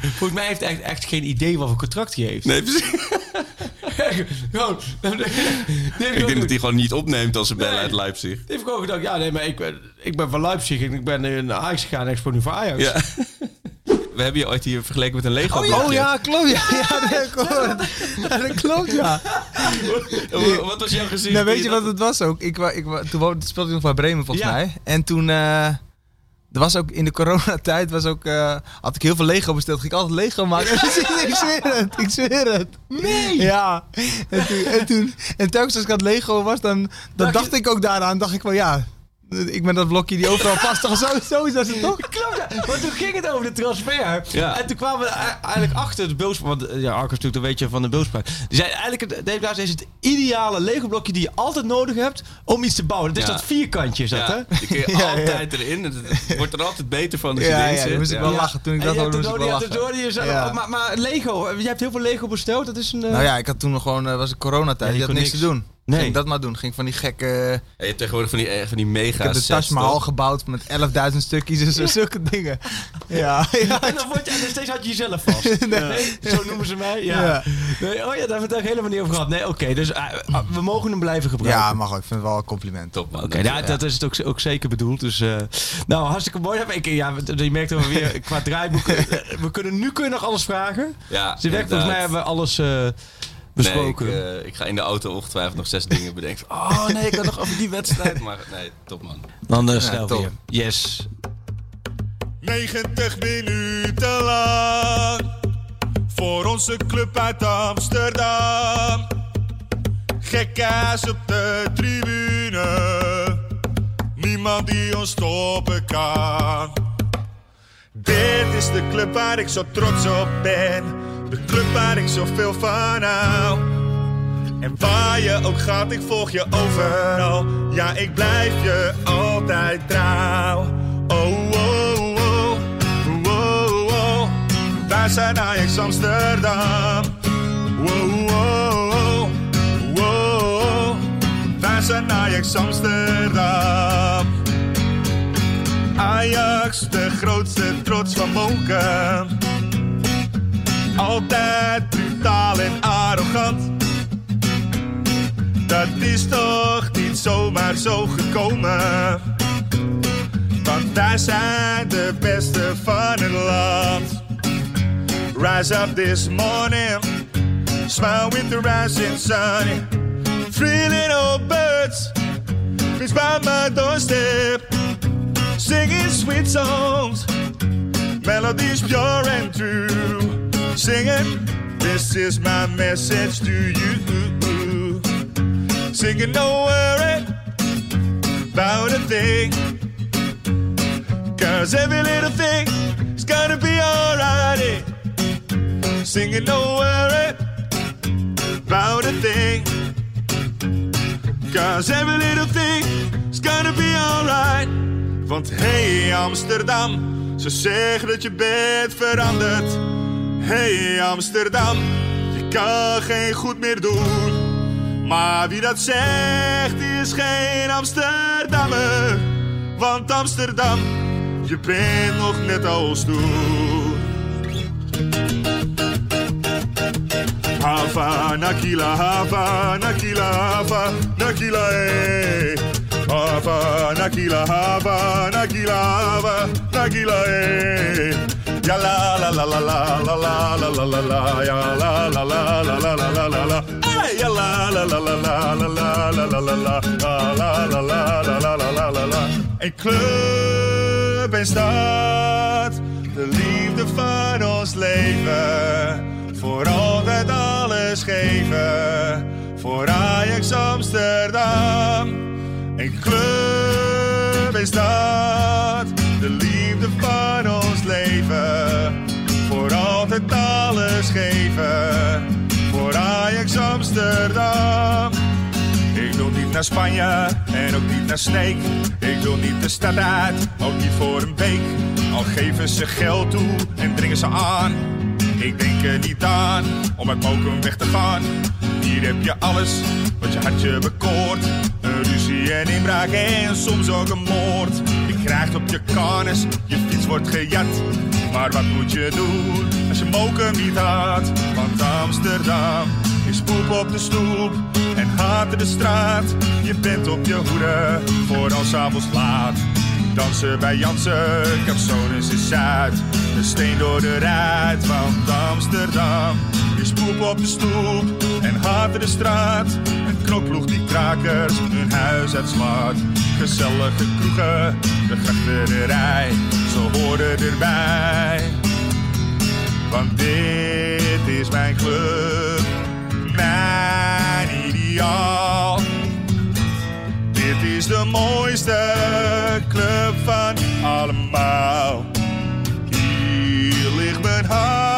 Volgens mij heeft hij echt, echt geen idee wat voor contract hij heeft. Nee, precies. (laughs) Gewoon. Ik denk dat hij gewoon niet opneemt als ze bellen uit Leipzig. Die heeft gewoon gedacht, ja nee, maar ik ben, ik ben van Leipzig en ik ben naar Ajax gegaan en ik speel nu voor Ajax. Ja. (laughs) We hebben je ooit hier vergeleken met een Lego Oh blokje. ja, klopt. Ja, ja, dat, klopt. Ja, dat klopt, ja. Wat was jouw gezin? Nou, weet je wat het was ook? Ik, ik, toen speelde ik nog bij Bremen volgens Ja. mij. En toen... eh, er was ook in de coronatijd was ook, eh, had ik heel veel Lego besteld. Ging ik altijd Lego maken. (laughs) (laughs) ik zweer het, ik zweer het. Nee! Ja. En toen, en, toen, en telkens als ik aan het Lego was, dan, dan dacht ik ook daaraan. Dacht ik van ja, ik ben dat blokje die overal (laughs) past. Toch zo, zo is dat het toch? (laughs) Klopt, ja. want toen ging het over de transfer. Ja. En toen kwamen we e- eigenlijk achter de beeldspraak. Want eh, ja, Arcus natuurlijk, dan weet je van de beeldspraak. Die zei eigenlijk, het- Dave is het ideale Lego-blokje die je altijd nodig hebt om iets te bouwen. Dat is Ja. dat vierkantje, is dat, Ja, hè? die kun je (laughs) altijd erin. Het het wordt er altijd beter van als je Ja, erin zit. moest ik wel lachen. Toen ik dat hoorde, moest ik het wel door, je hebt het lachen. door, je zei- Ja. maar, maar Lego, je hebt heel veel Lego besteld. Dat is een... eh, Nou ja, ik had toen nog gewoon, eh, was ik coronatijd. Ja, je had niks. te doen. Nee. Ging ik dat maar doen. Ging van die gekke... Ja, je hebt tegenwoordig van die, eh, van die mega ik heb de sets, Taj Mahal toch? gebouwd met 11.000 stukjes en zo, zulke dingen. Ja, ja. (laughs) En dan word je, en steeds had je jezelf vast. (laughs) Nee, Zo noemen ze mij. Ja. Ja. Nee, oh ja, daar hebben we het helemaal niet over gehad. Nee, oké. dus eh, ah, we mogen hem blijven gebruiken. Ja, mag ook. Ik vind het wel een compliment. Top man. Oké, ja, dat is het ook, ook zeker bedoeld. Dus, eh, nou, hartstikke mooi. Ik, ja, je merkt dat we weer (laughs) qua draaiboeken... we kunnen, nu kun je nog alles vragen. Ja, Dus volgens mij hebben we alles eh, besproken. Nee, ik, eh, ik ga in de auto ongetwijfeld nog zes (laughs) dingen bedenken. Oh nee, ik had nog over die wedstrijd. Maar nee, top man. Dan eh Ja, snel weer. Yes. 90 minuten lang. Voor onze club uit Amsterdam. Gekkaas op de tribune. Niemand die ons stoppen kan. Dit is de club waar ik zo trots op ben. De club waar ik zoveel van hou. En waar je ook gaat, ik volg je overal. Ja, ik blijf je altijd trouw. Oh, oh, oh, oh, oh. Wij zijn Ajax Amsterdam. Wow, wow, wow, wow. Wij zijn Ajax Amsterdam. Ajax, de grootste trots van Moken. Altijd brutaal en arrogant. Dat is toch niet zomaar zo gekomen. Want wij zijn de beste van het land. Rise up this morning, smile with the rising sun. Three little birds, reach by my doorstep, singing sweet songs, melodies pure and true. Singing, this is my message to you. Singing, don't worry about a thing. Cause every little thing is gonna be alright. Singing, don't worry about a thing. Cause every little thing is gonna be alright. Want hey Amsterdam, ze zeggen dat je bent veranderd. Hey Amsterdam, je kan geen goed meer doen. Maar wie dat zegt, is geen Amsterdammer. Want Amsterdam, je bent nog net als toen. Hava, Nakila, Hava, Nakila, Hava, Nakila, eh. Hava, Nakila, Hava, Nakila, Hava, Nakila, eh. Ja la la la la la la la la la la la ja la la la la la la la la la ja la la la la la la la la la la la la la la la la la la la Een club en stad, de liefde van ons leven. Voor altijd alles geven, voor Ajax Amsterdam. Een club en stad, de liefde van ons leven. Voor altijd alles geven, voor Ajax Amsterdam. Ik wil niet naar Spanje en ook niet naar Sneek. Ik wil niet de stad uit, ook niet voor een week. Al geven ze geld toe en dringen ze aan. Ik denk er niet aan om uit Mokum weg te gaan. Hier heb je alles wat je hartje bekoort. Een ruzie en inbraak en soms ook een moord. Krijgt op je karnes, je fiets wordt gejat. Maar wat moet je doen als je Mokum niet had? Want Amsterdam is poep op de stoep en haat de straat. Je bent op je hoede voor als avonds laat. Dansen bij Jansen, Capsones is Zuid. De steen door de ruit van Amsterdam. Is poep op de stoep en haat de straat. Een knokploeg die krakers hun huis uitslaat. Gezellige kroegen, de grachterij, ze horen erbij. Want dit is mijn club, mijn ideaal. Dit is de mooiste club van allemaal. Hier ligt mijn hart,